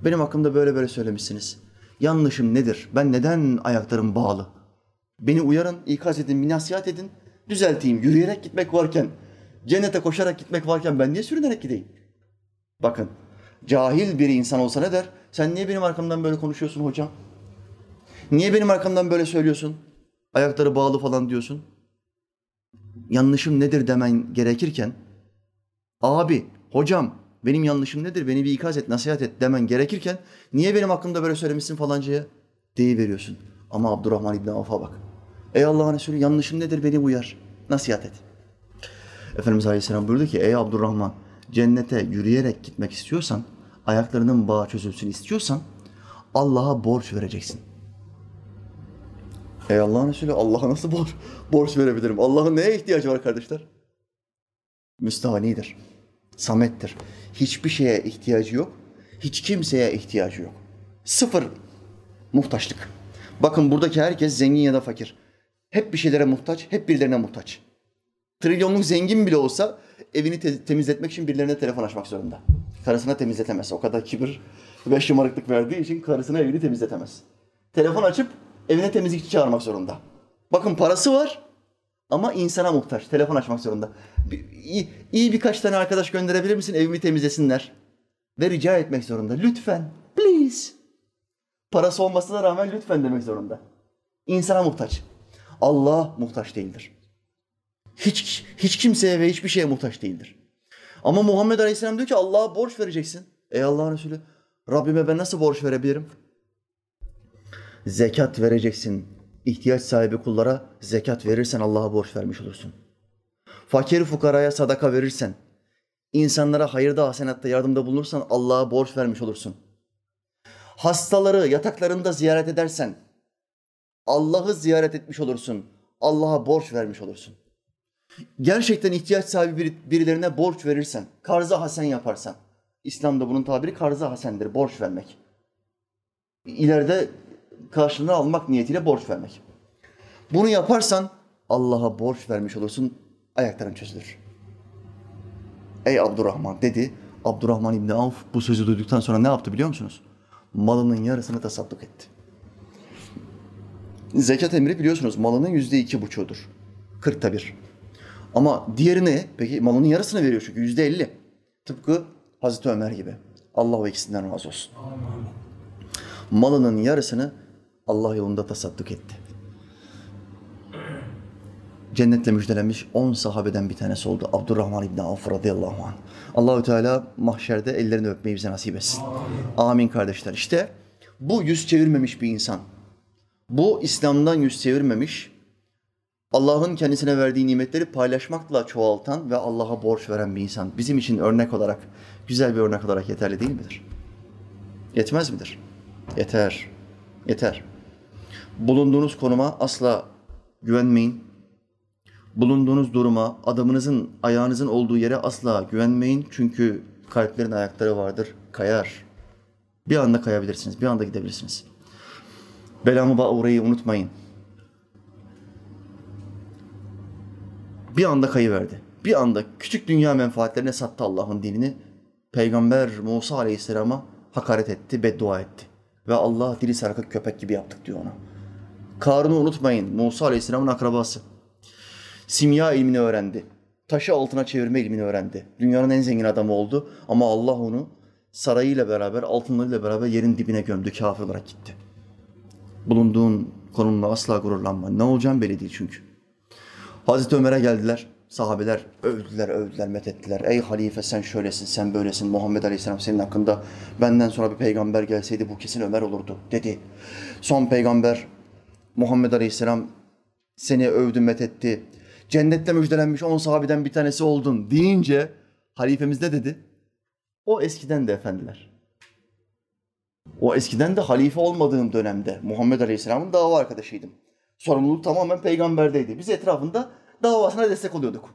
benim hakkımda böyle böyle söylemişsiniz. Yanlışım nedir? Ben neden ayaklarım bağlı? Beni uyarın, ikaz edin, bir edin. Düzelteyim. Yürüyerek gitmek varken, cennete koşarak gitmek varken ben niye sürünerek gideyim? Bakın, cahil bir insan olsa ne der? Sen niye benim arkamdan böyle konuşuyorsun hocam? Niye benim arkamdan böyle söylüyorsun? Ayakları bağlı falan diyorsun. Yanlışım nedir demen gerekirken, abi, hocam benim yanlışım nedir? Beni bir ikaz et, nasihat et demen gerekirken niye benim hakkımda böyle söylemişsin falancaya? Deyiveriyorsun. Ama Abdurrahman İbni Avf'a bak. Ey Allah'ın Resulü yanlışım nedir? Beni uyar. Nasihat et. Efendimiz Aleyhisselam buyurdu ki ey Abdurrahman cennete yürüyerek gitmek istiyorsan, ayaklarının bağı çözülsün istiyorsan Allah'a borç vereceksin. Ey Allah'ın Resulü Allah'a nasıl borç, borç verebilirim? Allah'ın neye ihtiyacı var kardeşler? Müstahanidir. Samettir. Hiçbir şeye ihtiyacı yok. Hiç kimseye ihtiyacı yok. Sıfır muhtaçlık. Bakın buradaki herkes zengin ya da fakir. Hep bir şeylere muhtaç, hep birilerine muhtaç. Trilyonluk zengin bile olsa evini te- temizletmek için birilerine telefon açmak zorunda. Karısına temizletemez. O kadar kibir ve şımarıklık verdiği için karısına evini temizletemez. Telefon açıp evine temizlikçi çağırmak zorunda. Bakın parası var ama insana muhtaç. Telefon açmak zorunda. İyi, iyi birkaç tane arkadaş gönderebilir misin evimi temizlesinler? Ve rica etmek zorunda. Lütfen. Please. Parası olmasına rağmen lütfen demek zorunda. İnsana muhtaç. Allah muhtaç değildir. Hiç, hiç kimseye ve hiçbir şeye muhtaç değildir. Ama Muhammed Aleyhisselam diyor ki Allah'a borç vereceksin. Ey Allah'ın Resulü Rabbime ben nasıl borç verebilirim? Zekat vereceksin. İhtiyaç sahibi kullara zekat verirsen Allah'a borç vermiş olursun. Fakir fukaraya sadaka verirsen, insanlara hayırda hasenatta yardımda bulunursan Allah'a borç vermiş olursun. Hastaları yataklarında ziyaret edersen Allah'ı ziyaret etmiş olursun. Allah'a borç vermiş olursun. Gerçekten ihtiyaç sahibi biri- birilerine borç verirsen, karza hasen yaparsan, İslam'da bunun tabiri karza hasendir, borç vermek. İleride karşılığını almak niyetiyle borç vermek. Bunu yaparsan Allah'a borç vermiş olursun, ayakların çözülür. Ey Abdurrahman dedi. Abdurrahman İbni Avf bu sözü duyduktan sonra ne yaptı biliyor musunuz? Malının yarısını tasadduk etti. Zekat emri biliyorsunuz malının yüzde iki buçuğudur. Kırkta bir. Ama diğerini peki malının yarısını veriyor çünkü yüzde elli. Tıpkı Hazreti Ömer gibi. Allah o ikisinden razı olsun. Malının yarısını Allah yolunda tasadduk etti. Cennetle müjdelenmiş 10 sahabeden bir tanesi oldu. Abdurrahman İbni Avf radıyallahu anh. Allahü Teala mahşerde ellerini öpmeyi bize nasip etsin. Amin kardeşler. İşte bu yüz çevirmemiş bir insan. Bu İslam'dan yüz çevirmemiş, Allah'ın kendisine verdiği nimetleri paylaşmakla çoğaltan ve Allah'a borç veren bir insan. Bizim için örnek olarak, güzel bir örnek olarak yeterli değil midir? Yetmez midir? Yeter. Yeter. Bulunduğunuz konuma asla güvenmeyin. Bulunduğunuz duruma, adamınızın, ayağınızın olduğu yere asla güvenmeyin. Çünkü kalplerin ayakları vardır, kayar. Bir anda kayabilirsiniz, bir anda gidebilirsiniz. Belamı uğrayı unutmayın. Bir anda kayıverdi. Bir anda küçük dünya menfaatlerine sattı Allah'ın dinini. Peygamber Musa Aleyhisselam'a hakaret etti, beddua etti. Ve Allah dili sarkık köpek gibi yaptık diyor ona. Karun'u unutmayın. Musa Aleyhisselam'ın akrabası. Simya ilmini öğrendi. Taşı altına çevirme ilmini öğrendi. Dünyanın en zengin adamı oldu. Ama Allah onu sarayıyla beraber, altınlarıyla beraber yerin dibine gömdü. Kafir olarak gitti. Bulunduğun konumla asla gururlanma. Ne olacağın belli değil çünkü. Hazreti Ömer'e geldiler. Sahabeler övdüler, övdüler, methettiler. Ey halife sen şöylesin, sen böylesin. Muhammed Aleyhisselam senin hakkında benden sonra bir peygamber gelseydi bu kesin Ömer olurdu dedi. Son peygamber Muhammed Aleyhisselam seni övdü, methetti. Cennette müjdelenmiş on sahabeden bir tanesi oldun deyince halifemiz ne dedi? O eskiden de efendiler. O eskiden de halife olmadığım dönemde Muhammed Aleyhisselam'ın dava arkadaşıydım. Sorumluluk tamamen peygamberdeydi. Biz etrafında davasına destek oluyorduk.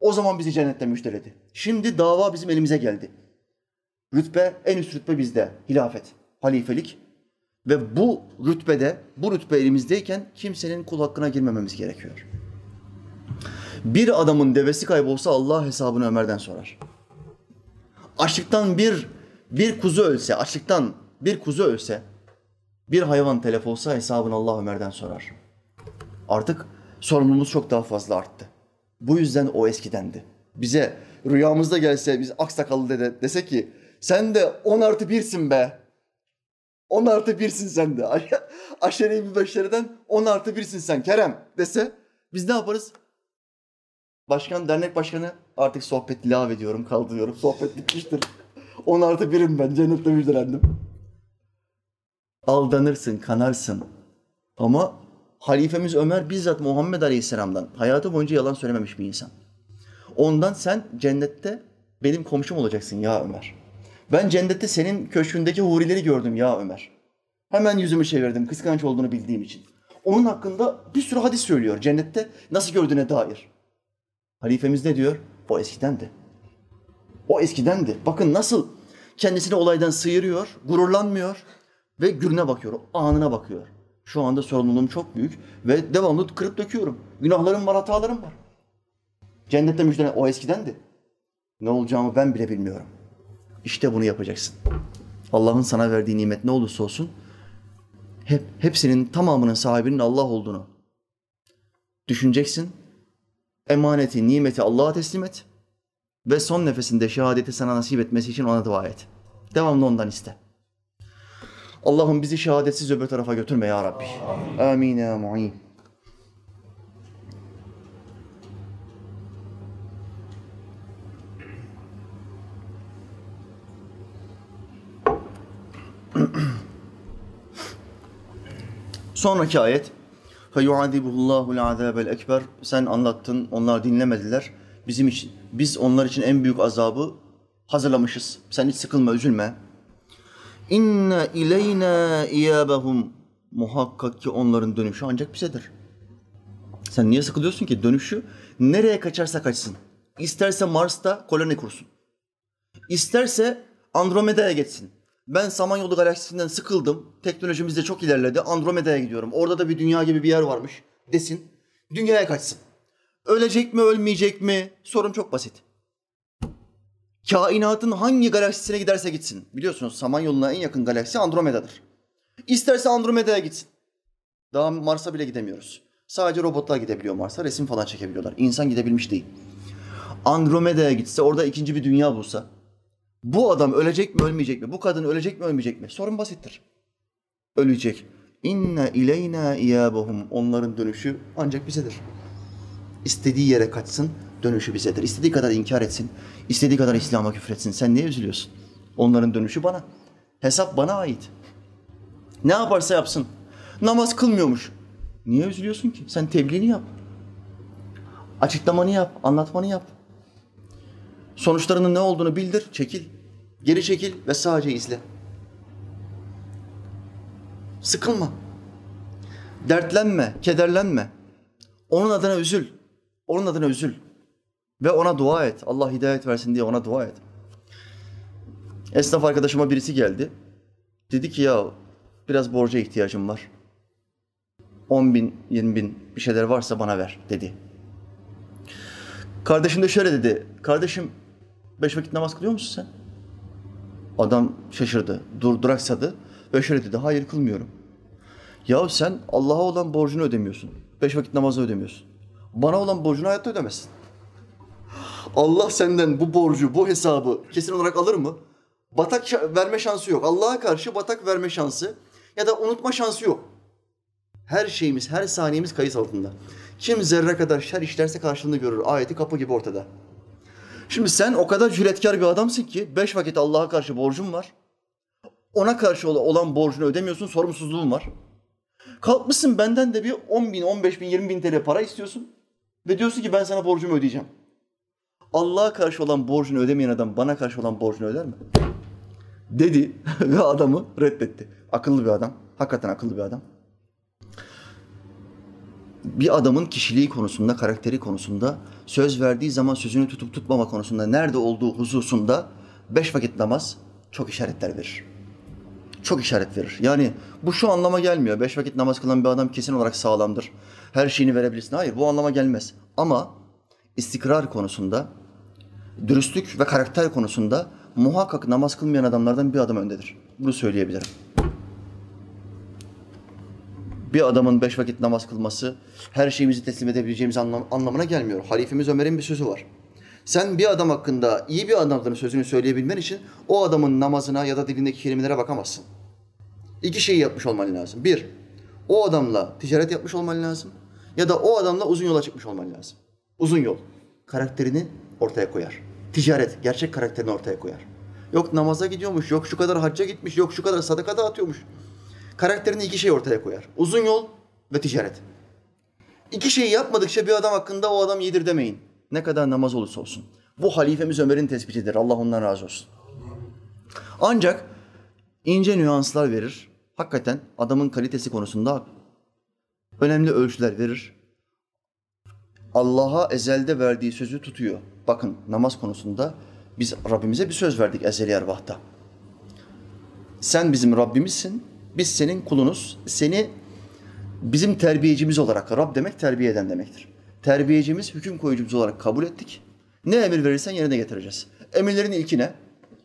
O zaman bizi cennette müjdeledi. Şimdi dava bizim elimize geldi. Rütbe, en üst rütbe bizde. Hilafet, halifelik. Ve bu rütbede, bu rütbe elimizdeyken kimsenin kul hakkına girmememiz gerekiyor. Bir adamın devesi kaybolsa Allah hesabını Ömer'den sorar. Açlıktan bir bir kuzu ölse, açlıktan bir kuzu ölse, bir hayvan telef olsa hesabını Allah Ömer'den sorar. Artık sorumluluğumuz çok daha fazla arttı. Bu yüzden o eskidendi. Bize rüyamızda gelse, biz aksakallı dede dese ki sen de 10 artı birsin be. 10 artı birsin sen de. [LAUGHS] Aşere-i Mübeşşere'den 10 artı birsin sen Kerem dese biz ne yaparız? Başkan, dernek başkanı artık sohbet ilave ediyorum, kaldırıyorum. Sohbet bitmiştir. [LAUGHS] 10 artı birim ben, cennette müjdelendim. Aldanırsın, kanarsın. Ama halifemiz Ömer bizzat Muhammed Aleyhisselam'dan hayatı boyunca yalan söylememiş bir insan. Ondan sen cennette benim komşum olacaksın ya Ömer. Ben cennette senin köşkündeki hurileri gördüm ya Ömer. Hemen yüzümü çevirdim kıskanç olduğunu bildiğim için. Onun hakkında bir sürü hadis söylüyor cennette nasıl gördüğüne dair. Halifemiz ne diyor? O eskidendi. O eskidendi. Bakın nasıl kendisini olaydan sıyırıyor, gururlanmıyor ve gününe bakıyor, anına bakıyor. Şu anda sorumluluğum çok büyük ve devamlı kırıp döküyorum. Günahlarım var, hatalarım var. Cennette müjdelen o eskidendi. Ne olacağımı ben bile bilmiyorum. İşte bunu yapacaksın. Allah'ın sana verdiği nimet ne olursa olsun hep hepsinin tamamının sahibinin Allah olduğunu düşüneceksin. Emaneti, nimeti Allah'a teslim et ve son nefesinde şehadeti sana nasip etmesi için ona dua et. Devamlı ondan iste. Allah'ım bizi şehadetsiz öbür tarafa götürme ya Rabbi. Amin ya mu'in. Sonraki ayet فَيُعَذِبُهُ اللّٰهُ الْعَذَابَ الْاَكْبَرِ Sen anlattın, onlar dinlemediler. Bizim için, biz onlar için en büyük azabı hazırlamışız. Sen hiç sıkılma, üzülme. İnne ileyna iyabahum muhakkak ki onların dönüşü ancak bizedir. Sen niye sıkılıyorsun ki? Dönüşü nereye kaçarsa kaçsın. İsterse Mars'ta koloni kursun. İsterse Andromeda'ya geçsin. Ben Samanyolu galaksisinden sıkıldım. Teknolojimiz de çok ilerledi. Andromeda'ya gidiyorum. Orada da bir dünya gibi bir yer varmış desin. Dünyaya kaçsın. Ölecek mi, ölmeyecek mi? Sorun çok basit. Kainatın hangi galaksisine giderse gitsin. Biliyorsunuz Samanyolu'na en yakın galaksi Andromeda'dır. İsterse Andromeda'ya gitsin. Daha Mars'a bile gidemiyoruz. Sadece robotlar gidebiliyor Mars'a. Resim falan çekebiliyorlar. İnsan gidebilmiş değil. Andromeda'ya gitse, orada ikinci bir dünya bulsa. Bu adam ölecek mi, ölmeyecek mi? Bu kadın ölecek mi, ölmeyecek mi? Sorun basittir. Ölecek. İnne ileyna iyabuhum. Onların dönüşü ancak bizedir. İstediği yere kaçsın, dönüşü bizedir. İstediği kadar inkar etsin, istediği kadar İslam'a küfretsin. Sen niye üzülüyorsun? Onların dönüşü bana. Hesap bana ait. Ne yaparsa yapsın. Namaz kılmıyormuş. Niye üzülüyorsun ki? Sen tebliğini yap. Açıklamanı yap, anlatmanı yap. Sonuçlarının ne olduğunu bildir, çekil. Geri çekil ve sadece izle. Sıkılma. Dertlenme, kederlenme. Onun adına üzül. Onun adına üzül. Ve ona dua et. Allah hidayet versin diye ona dua et. Esnaf arkadaşıma birisi geldi. Dedi ki ya biraz borca ihtiyacım var. 10 bin, 20 bin bir şeyler varsa bana ver dedi. Kardeşim de şöyle dedi. Kardeşim beş vakit namaz kılıyor musun sen? Adam şaşırdı. Dur, duraksadı ve şöyle dedi. Hayır kılmıyorum. Ya sen Allah'a olan borcunu ödemiyorsun. Beş vakit namazı ödemiyorsun. Bana olan borcunu hayatta ödemezsin. Allah senden bu borcu, bu hesabı kesin olarak alır mı? Batak verme şansı yok. Allah'a karşı batak verme şansı ya da unutma şansı yok. Her şeyimiz, her saniyemiz kayıt altında. Kim zerre kadar şer işlerse karşılığını görür. Ayeti kapı gibi ortada. Şimdi sen o kadar cüretkar bir adamsın ki beş vakit Allah'a karşı borcun var. Ona karşı olan borcunu ödemiyorsun, sorumsuzluğun var. Kalkmışsın benden de bir 10 bin, 15 bin, 20 bin TL para istiyorsun. Ve diyorsun ki ben sana borcumu ödeyeceğim. Allah'a karşı olan borcunu ödemeyen adam bana karşı olan borcunu öder mi? Dedi [LAUGHS] ve adamı reddetti. Akıllı bir adam. Hakikaten akıllı bir adam. Bir adamın kişiliği konusunda, karakteri konusunda, söz verdiği zaman sözünü tutup tutmama konusunda, nerede olduğu hususunda beş vakit namaz çok işaretler verir. Çok işaret verir. Yani bu şu anlama gelmiyor. Beş vakit namaz kılan bir adam kesin olarak sağlamdır. Her şeyini verebilirsin. Hayır bu anlama gelmez. Ama istikrar konusunda, dürüstlük ve karakter konusunda muhakkak namaz kılmayan adamlardan bir adım öndedir. Bunu söyleyebilirim. Bir adamın beş vakit namaz kılması her şeyimizi teslim edebileceğimiz anlam anlamına gelmiyor. Halifemiz Ömer'in bir sözü var. Sen bir adam hakkında iyi bir adamların sözünü söyleyebilmen için o adamın namazına ya da dilindeki kelimelere bakamazsın. İki şeyi yapmış olman lazım. Bir, o adamla ticaret yapmış olman lazım. Ya da o adamla uzun yola çıkmış olman lazım. Uzun yol. Karakterini ortaya koyar. Ticaret, gerçek karakterini ortaya koyar. Yok namaza gidiyormuş, yok şu kadar hacca gitmiş, yok şu kadar sadaka dağıtıyormuş. Karakterini iki şey ortaya koyar. Uzun yol ve ticaret. İki şeyi yapmadıkça bir adam hakkında o adam iyidir demeyin. Ne kadar namaz olursa olsun. Bu halifemiz Ömer'in tespitidir. Allah ondan razı olsun. Ancak ince nüanslar verir. Hakikaten adamın kalitesi konusunda önemli ölçüler verir. Allah'a ezelde verdiği sözü tutuyor. Bakın namaz konusunda biz Rabbimize bir söz verdik ezeli ervahta. Sen bizim Rabbimizsin, biz senin kulunuz. Seni bizim terbiyecimiz olarak, Rab demek terbiye eden demektir. Terbiyecimiz, hüküm koyucumuz olarak kabul ettik. Ne emir verirsen yerine getireceğiz. Emirlerin ilki ne?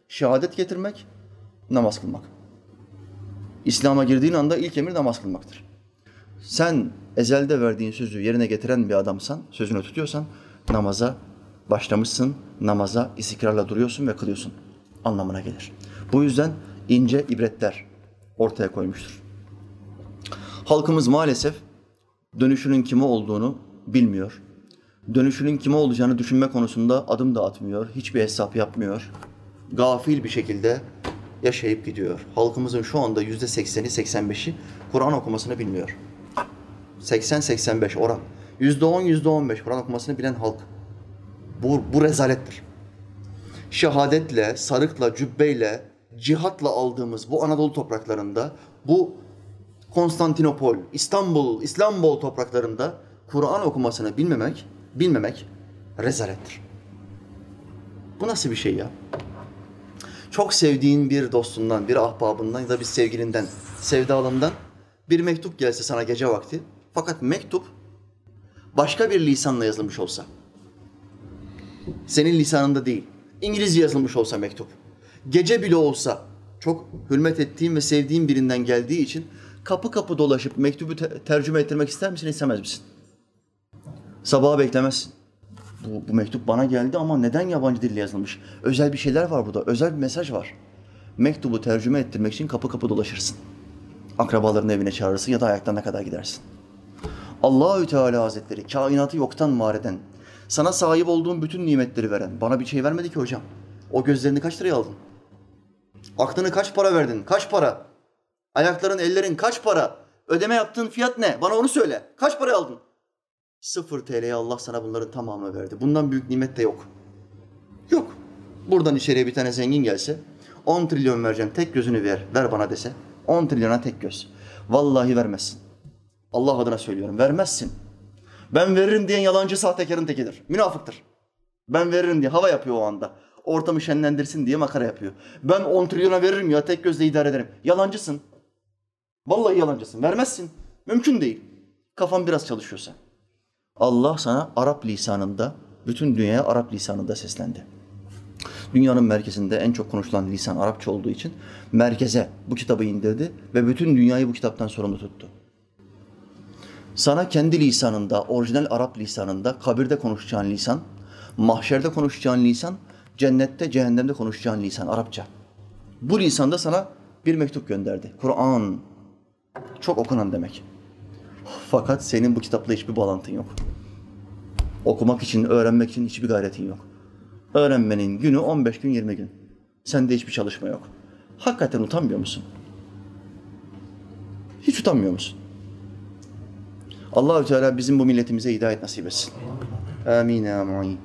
Şehadet getirmek, namaz kılmak. İslam'a girdiğin anda ilk emir namaz kılmaktır. Sen ezelde verdiğin sözü yerine getiren bir adamsan, sözünü tutuyorsan namaza başlamışsın, namaza istikrarla duruyorsun ve kılıyorsun anlamına gelir. Bu yüzden ince ibretler ortaya koymuştur. Halkımız maalesef dönüşünün kime olduğunu bilmiyor. Dönüşünün kime olacağını düşünme konusunda adım da atmıyor, hiçbir hesap yapmıyor. Gafil bir şekilde yaşayıp gidiyor. Halkımızın şu anda yüzde sekseni, seksen beşi Kur'an okumasını bilmiyor. 80-85 oran. Yüzde on, yüzde on beş Kur'an okumasını bilen halk. Bu, bu rezalettir. Şehadetle, sarıkla, cübbeyle, cihatla aldığımız bu Anadolu topraklarında, bu Konstantinopol, İstanbul, İstanbul topraklarında Kur'an okumasını bilmemek, bilmemek rezalettir. Bu nasıl bir şey ya? Çok sevdiğin bir dostundan, bir ahbabından ya da bir sevgilinden, sevdalından bir mektup gelse sana gece vakti. Fakat mektup başka bir lisanla yazılmış olsa, senin lisanında değil, İngilizce yazılmış olsa mektup, gece bile olsa çok hürmet ettiğim ve sevdiğim birinden geldiği için kapı kapı dolaşıp mektubu te- tercüme ettirmek ister misin, istemez misin? Sabaha beklemezsin. Bu, bu mektup bana geldi ama neden yabancı dille yazılmış? Özel bir şeyler var burada, özel bir mesaj var. Mektubu tercüme ettirmek için kapı kapı dolaşırsın. Akrabaların evine çağırırsın ya da ayaklarına kadar gidersin. Allahü Teala Hazretleri kainatı yoktan var eden, sana sahip olduğun bütün nimetleri veren, bana bir şey vermedi ki hocam. O gözlerini kaç liraya aldın? Aklını kaç para verdin? Kaç para? Ayakların, ellerin kaç para? Ödeme yaptığın fiyat ne? Bana onu söyle. Kaç para aldın? Sıfır TL'ye Allah sana bunların tamamını verdi. Bundan büyük nimet de yok. Yok. Buradan içeriye bir tane zengin gelse 10 trilyon vereceğim tek gözünü ver. Ver bana dese 10 trilyona tek göz. Vallahi vermezsin. Allah adına söylüyorum. Vermezsin. Ben veririm diyen yalancı sahtekarın tekidir. Münafıktır. Ben veririm diye hava yapıyor o anda. Ortamı şenlendirsin diye makara yapıyor. Ben 10 trilyona veririm ya tek gözle idare ederim. Yalancısın. Vallahi yalancısın. Vermezsin. Mümkün değil. Kafan biraz çalışıyorsa. Allah sana Arap lisanında, bütün dünyaya Arap lisanında seslendi. Dünyanın merkezinde en çok konuşulan lisan Arapça olduğu için merkeze bu kitabı indirdi ve bütün dünyayı bu kitaptan sorumlu tuttu. Sana kendi lisanında, orijinal Arap lisanında, kabirde konuşacağın lisan, mahşerde konuşacağın lisan, cennette, cehennemde konuşacağın lisan Arapça. Bu lisanda sana bir mektup gönderdi. Kur'an. Çok okunan demek. Fakat senin bu kitapla hiçbir bağlantın yok. Okumak için, öğrenmek için hiçbir gayretin yok. Öğrenmenin günü 15 gün, 20 gün. Sende hiçbir çalışma yok. Hakikaten utanmıyor musun? Hiç utanmıyor musun? Allahü Teala bizim bu milletimize hidayet nasip etsin. Amin ya mu'in.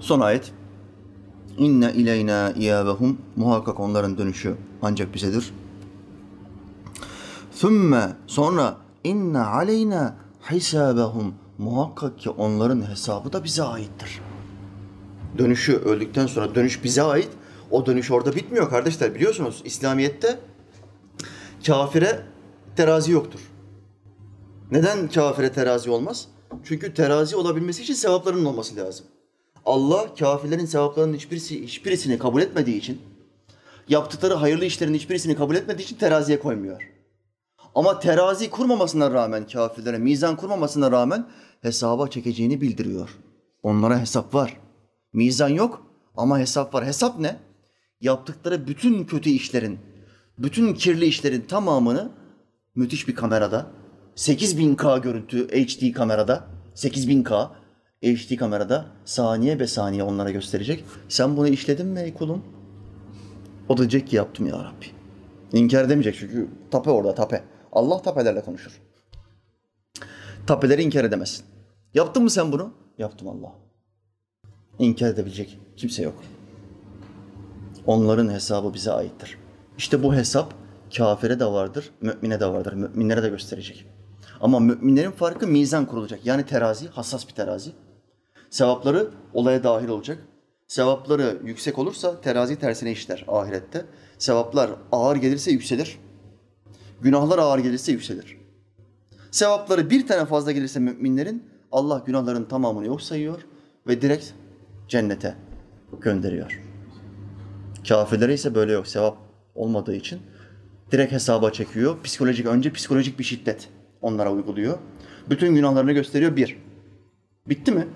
Son ayet. İnne ileyna iyâbehum. Muhakkak onların dönüşü ancak bizedir. Thümme sonra inne aleyna hisâbehum. Muhakkak ki onların hesabı da bize aittir. Dönüşü öldükten sonra dönüş bize ait. O dönüş orada bitmiyor kardeşler biliyorsunuz. İslamiyet'te kafire terazi yoktur. Neden kafire terazi olmaz? Çünkü terazi olabilmesi için sevaplarının olması lazım. Allah kafirlerin sevaplarının hiçbirisi, hiçbirisini kabul etmediği için, yaptıkları hayırlı işlerin hiçbirisini kabul etmediği için teraziye koymuyor. Ama terazi kurmamasına rağmen kafirlere, mizan kurmamasına rağmen hesaba çekeceğini bildiriyor. Onlara hesap var. Mizan yok ama hesap var. Hesap ne? Yaptıkları bütün kötü işlerin, bütün kirli işlerin tamamını müthiş bir kamerada, 8000K görüntü HD kamerada, 8000K HD kamerada saniye be saniye onlara gösterecek. Sen bunu işledin mi ey kulum? O da diyecek ki yaptım ya Rabbi. İnkar edemeyecek çünkü tape orada tape. Allah tapelerle konuşur. Tapeleri inkar edemezsin. Yaptın mı sen bunu? Yaptım Allah. İnkar edebilecek kimse yok. Onların hesabı bize aittir. İşte bu hesap kafire de vardır, mümine de vardır. Müminlere de gösterecek. Ama müminlerin farkı mizan kurulacak. Yani terazi, hassas bir terazi. Sevapları olaya dahil olacak. Sevapları yüksek olursa terazi tersine işler ahirette. Sevaplar ağır gelirse yükselir. Günahlar ağır gelirse yükselir. Sevapları bir tane fazla gelirse müminlerin Allah günahların tamamını yok sayıyor ve direkt cennete gönderiyor. Kafirlere ise böyle yok. Sevap olmadığı için direkt hesaba çekiyor. Psikolojik önce psikolojik bir şiddet onlara uyguluyor. Bütün günahlarını gösteriyor bir. Bitti mi?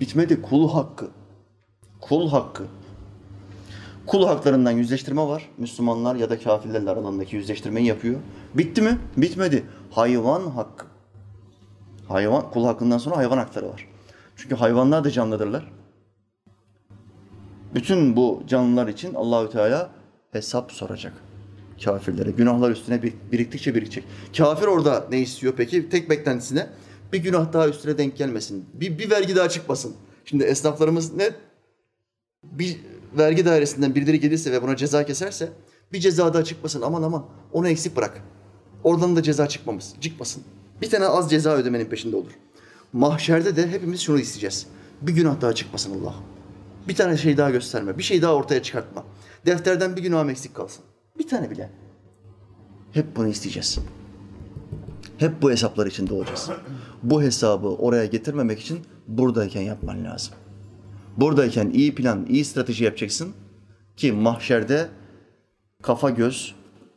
Bitmedi. Kul hakkı. Kul hakkı. Kul haklarından yüzleştirme var. Müslümanlar ya da kafirlerle aralarındaki yüzleştirmeyi yapıyor. Bitti mi? Bitmedi. Hayvan hakkı. Hayvan, kul hakkından sonra hayvan hakları var. Çünkü hayvanlar da canlıdırlar. Bütün bu canlılar için Allahü Teala hesap soracak kafirlere. Günahlar üstüne biriktikçe birikecek. Kafir orada ne istiyor peki? Tek beklentisine bir günah daha üstüne denk gelmesin. Bir, bir vergi daha çıkmasın. Şimdi esnaflarımız ne? Bir vergi dairesinden birileri gelirse ve buna ceza keserse bir ceza daha çıkmasın. Aman aman onu eksik bırak. Oradan da ceza çıkmamız, çıkmasın. Bir tane az ceza ödemenin peşinde olur. Mahşerde de hepimiz şunu isteyeceğiz. Bir günah daha çıkmasın Allah. Bir tane şey daha gösterme. Bir şey daha ortaya çıkartma. Defterden bir günah eksik kalsın. Bir tane bile. Hep bunu isteyeceğiz. Hep bu hesaplar içinde olacağız. Bu hesabı oraya getirmemek için buradayken yapman lazım. Buradayken iyi plan, iyi strateji yapacaksın ki mahşerde kafa göz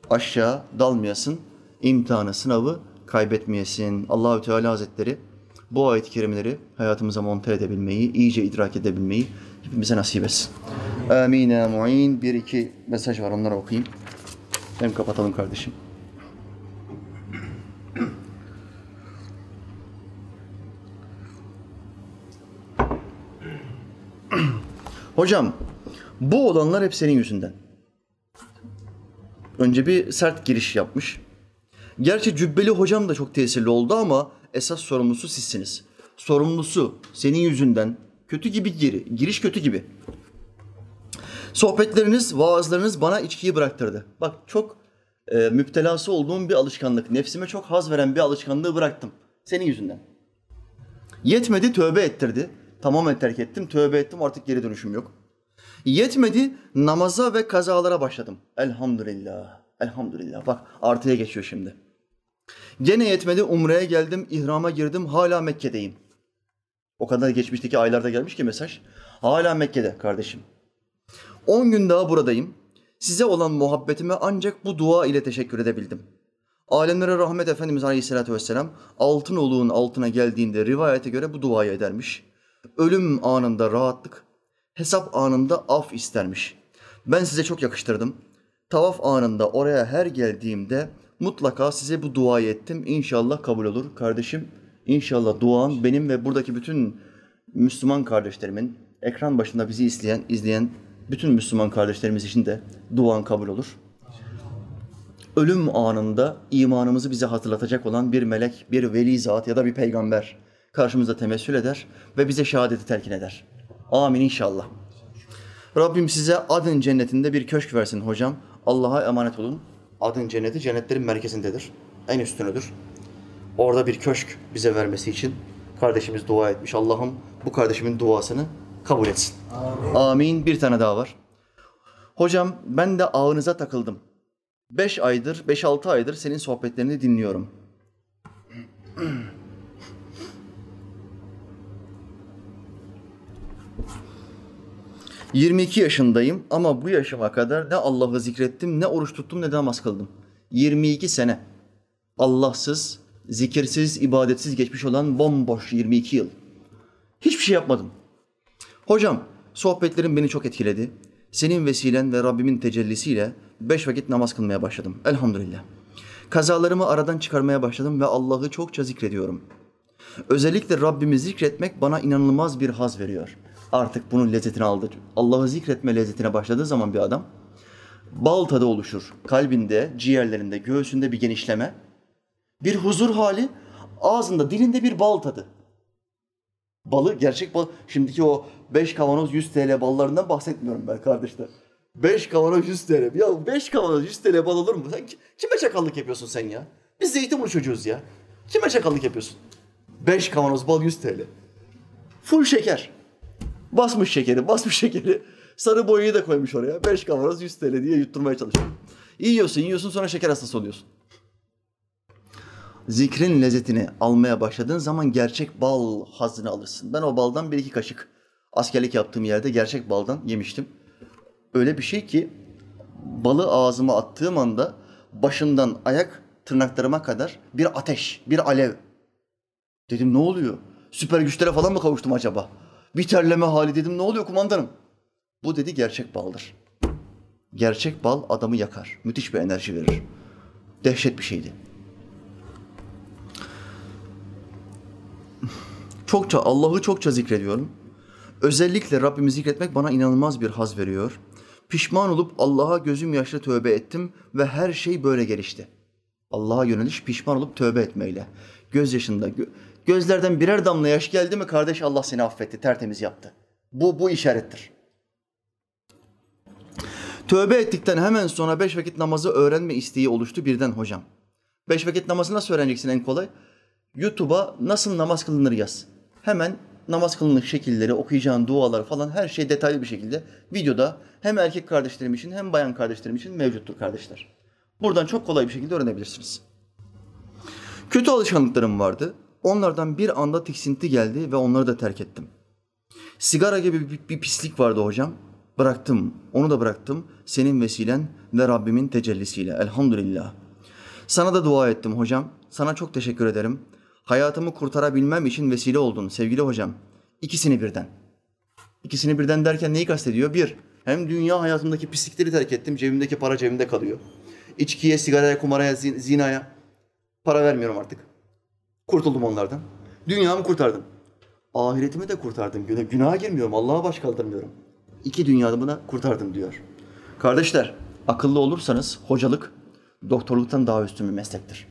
aşağı dalmayasın. imtihanı, sınavı kaybetmeyesin. Allahü Teala Hazretleri bu ayet-i kerimeleri hayatımıza monte edebilmeyi, iyice idrak edebilmeyi hepimize nasip etsin. Amin mu'in. Bir iki mesaj var onları okuyayım. Hem kapatalım kardeşim. [CLEARS THROAT] Hocam bu olanlar hep senin yüzünden. Önce bir sert giriş yapmış. Gerçi Cübbeli hocam da çok tesirli oldu ama esas sorumlusu sizsiniz. Sorumlusu senin yüzünden kötü gibi giri, giriş kötü gibi. Sohbetleriniz, vaazlarınız bana içkiyi bıraktırdı. Bak çok e, müptelası olduğum bir alışkanlık, nefsime çok haz veren bir alışkanlığı bıraktım. Senin yüzünden. Yetmedi tövbe ettirdi. Tamamen terk ettim, tövbe ettim artık geri dönüşüm yok. Yetmedi namaza ve kazalara başladım. Elhamdülillah, elhamdülillah. Bak artıya geçiyor şimdi. Gene yetmedi umreye geldim, ihrama girdim, hala Mekke'deyim. O kadar geçmişteki aylarda gelmiş ki mesaj. Hala Mekke'de kardeşim. 10 gün daha buradayım. Size olan muhabbetime ancak bu dua ile teşekkür edebildim. Alemlere rahmet Efendimiz Aleyhisselatü Vesselam altın oluğun altına geldiğinde rivayete göre bu duayı edermiş. Ölüm anında rahatlık, hesap anında af istermiş. Ben size çok yakıştırdım. Tavaf anında oraya her geldiğimde mutlaka size bu duayı ettim. İnşallah kabul olur. Kardeşim inşallah duan benim ve buradaki bütün Müslüman kardeşlerimin ekran başında bizi izleyen, izleyen bütün Müslüman kardeşlerimiz için de duan kabul olur. Ölüm anında imanımızı bize hatırlatacak olan bir melek, bir veli zat ya da bir peygamber karşımızda temessül eder ve bize şehadeti telkin eder. Amin inşallah. Rabbim size adın cennetinde bir köşk versin hocam. Allah'a emanet olun. Adın cenneti cennetlerin merkezindedir. En üstünüdür. Orada bir köşk bize vermesi için kardeşimiz dua etmiş. Allah'ım bu kardeşimin duasını kabul etsin. Amin. Amin. Bir tane daha var. Hocam ben de ağınıza takıldım. Beş aydır, beş altı aydır senin sohbetlerini dinliyorum. 22 yaşındayım ama bu yaşıma kadar ne Allah'ı zikrettim, ne oruç tuttum, ne de namaz kıldım. 22 sene. Allahsız, zikirsiz, ibadetsiz geçmiş olan bomboş 22 yıl. Hiçbir şey yapmadım. Hocam, sohbetlerin beni çok etkiledi. Senin vesilen ve Rabbimin tecellisiyle beş vakit namaz kılmaya başladım. Elhamdülillah. Kazalarımı aradan çıkarmaya başladım ve Allah'ı çokça zikrediyorum. Özellikle Rabbimi zikretmek bana inanılmaz bir haz veriyor artık bunun lezzetini aldı. Allah'ı zikretme lezzetine başladığı zaman bir adam bal tadı oluşur. Kalbinde, ciğerlerinde, göğsünde bir genişleme. Bir huzur hali, ağzında, dilinde bir bal tadı. Balı, gerçek bal. Şimdiki o 5 kavanoz 100 TL ballarından bahsetmiyorum ben kardeşler. 5 kavanoz 100 TL. Ya 5 kavanoz 100 TL bal olur mu? Sen ki- kime çakallık yapıyorsun sen ya? Biz Zeytinburnu çocuğuz ya. Kime çakallık yapıyorsun? 5 kavanoz bal 100 TL. Full şeker. Basmış şekeri, basmış şekeri. Sarı boyayı da koymuş oraya. 5 kavanoz 100 TL diye yutturmaya çalışıyor. Yiyorsun, yiyorsun sonra şeker hastası oluyorsun. Zikrin lezzetini almaya başladığın zaman gerçek bal hazını alırsın. Ben o baldan bir iki kaşık askerlik yaptığım yerde gerçek baldan yemiştim. Öyle bir şey ki balı ağzıma attığım anda başından ayak tırnaklarıma kadar bir ateş, bir alev. Dedim ne oluyor? Süper güçlere falan mı kavuştum acaba? Bir terleme hali dedim ne oluyor kumandanım? Bu dedi gerçek baldır. Gerçek bal adamı yakar. Müthiş bir enerji verir. Dehşet bir şeydi. Çokça Allah'ı çokça zikrediyorum. Özellikle Rabbimi zikretmek bana inanılmaz bir haz veriyor. Pişman olup Allah'a gözüm yaşlı tövbe ettim ve her şey böyle gelişti. Allah'a yöneliş pişman olup tövbe etmeyle. Göz yaşında gö- gözlerden birer damla yaş geldi mi kardeş Allah seni affetti, tertemiz yaptı. Bu bu işarettir. Tövbe ettikten hemen sonra beş vakit namazı öğrenme isteği oluştu birden hocam. Beş vakit namazı nasıl öğreneceksin en kolay? YouTube'a nasıl namaz kılınır yaz. Hemen namaz kılınır şekilleri, okuyacağın dualar falan her şey detaylı bir şekilde videoda hem erkek kardeşlerim için hem bayan kardeşlerim için mevcuttur kardeşler. Buradan çok kolay bir şekilde öğrenebilirsiniz. Kötü alışkanlıklarım vardı. Onlardan bir anda tiksinti geldi ve onları da terk ettim. Sigara gibi bir, bir pislik vardı hocam. Bıraktım. Onu da bıraktım. Senin vesilen ve Rabbimin tecellisiyle. Elhamdülillah. Sana da dua ettim hocam. Sana çok teşekkür ederim. Hayatımı kurtarabilmem için vesile oldun sevgili hocam. İkisini birden. İkisini birden derken neyi kastediyor? Bir, hem dünya hayatımdaki pislikleri terk ettim. Cebimdeki para cebimde kalıyor. İçkiye, sigaraya, kumaraya, zin- zinaya para vermiyorum artık. Kurtuldum onlardan. Dünyamı kurtardım. Ahiretimi de kurtardım. Güne, günaha girmiyorum. Allah'a baş kaldırmıyorum. İki dünyamı da kurtardım diyor. Kardeşler, akıllı olursanız hocalık doktorluktan daha üstün bir meslektir.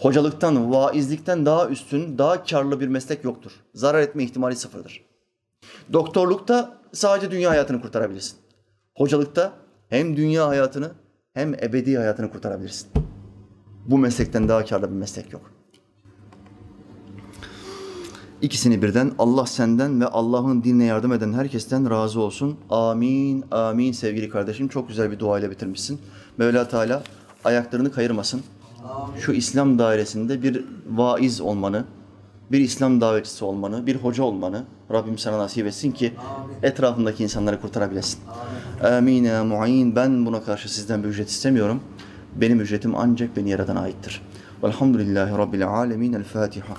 Hocalıktan, vaizlikten daha üstün, daha karlı bir meslek yoktur. Zarar etme ihtimali sıfırdır. Doktorlukta sadece dünya hayatını kurtarabilirsin. Hocalıkta hem dünya hayatını hem ebedi hayatını kurtarabilirsin. Bu meslekten daha karlı bir meslek yok. İkisini birden Allah senden ve Allah'ın dinine yardım eden herkesten razı olsun. Amin, amin sevgili kardeşim. Çok güzel bir duayla bitirmişsin. Mevla Teala ayaklarını kayırmasın. Şu İslam dairesinde bir vaiz olmanı, bir İslam davetçisi olmanı, bir hoca olmanı Rabbim sana nasip etsin ki etrafındaki insanları kurtarabilesin. Amin ya mu'in. Ben buna karşı sizden bir ücret istemiyorum. Benim ücretim ancak beni yaratan aittir. Velhamdülillahi Rabbil alemin. El Fatiha.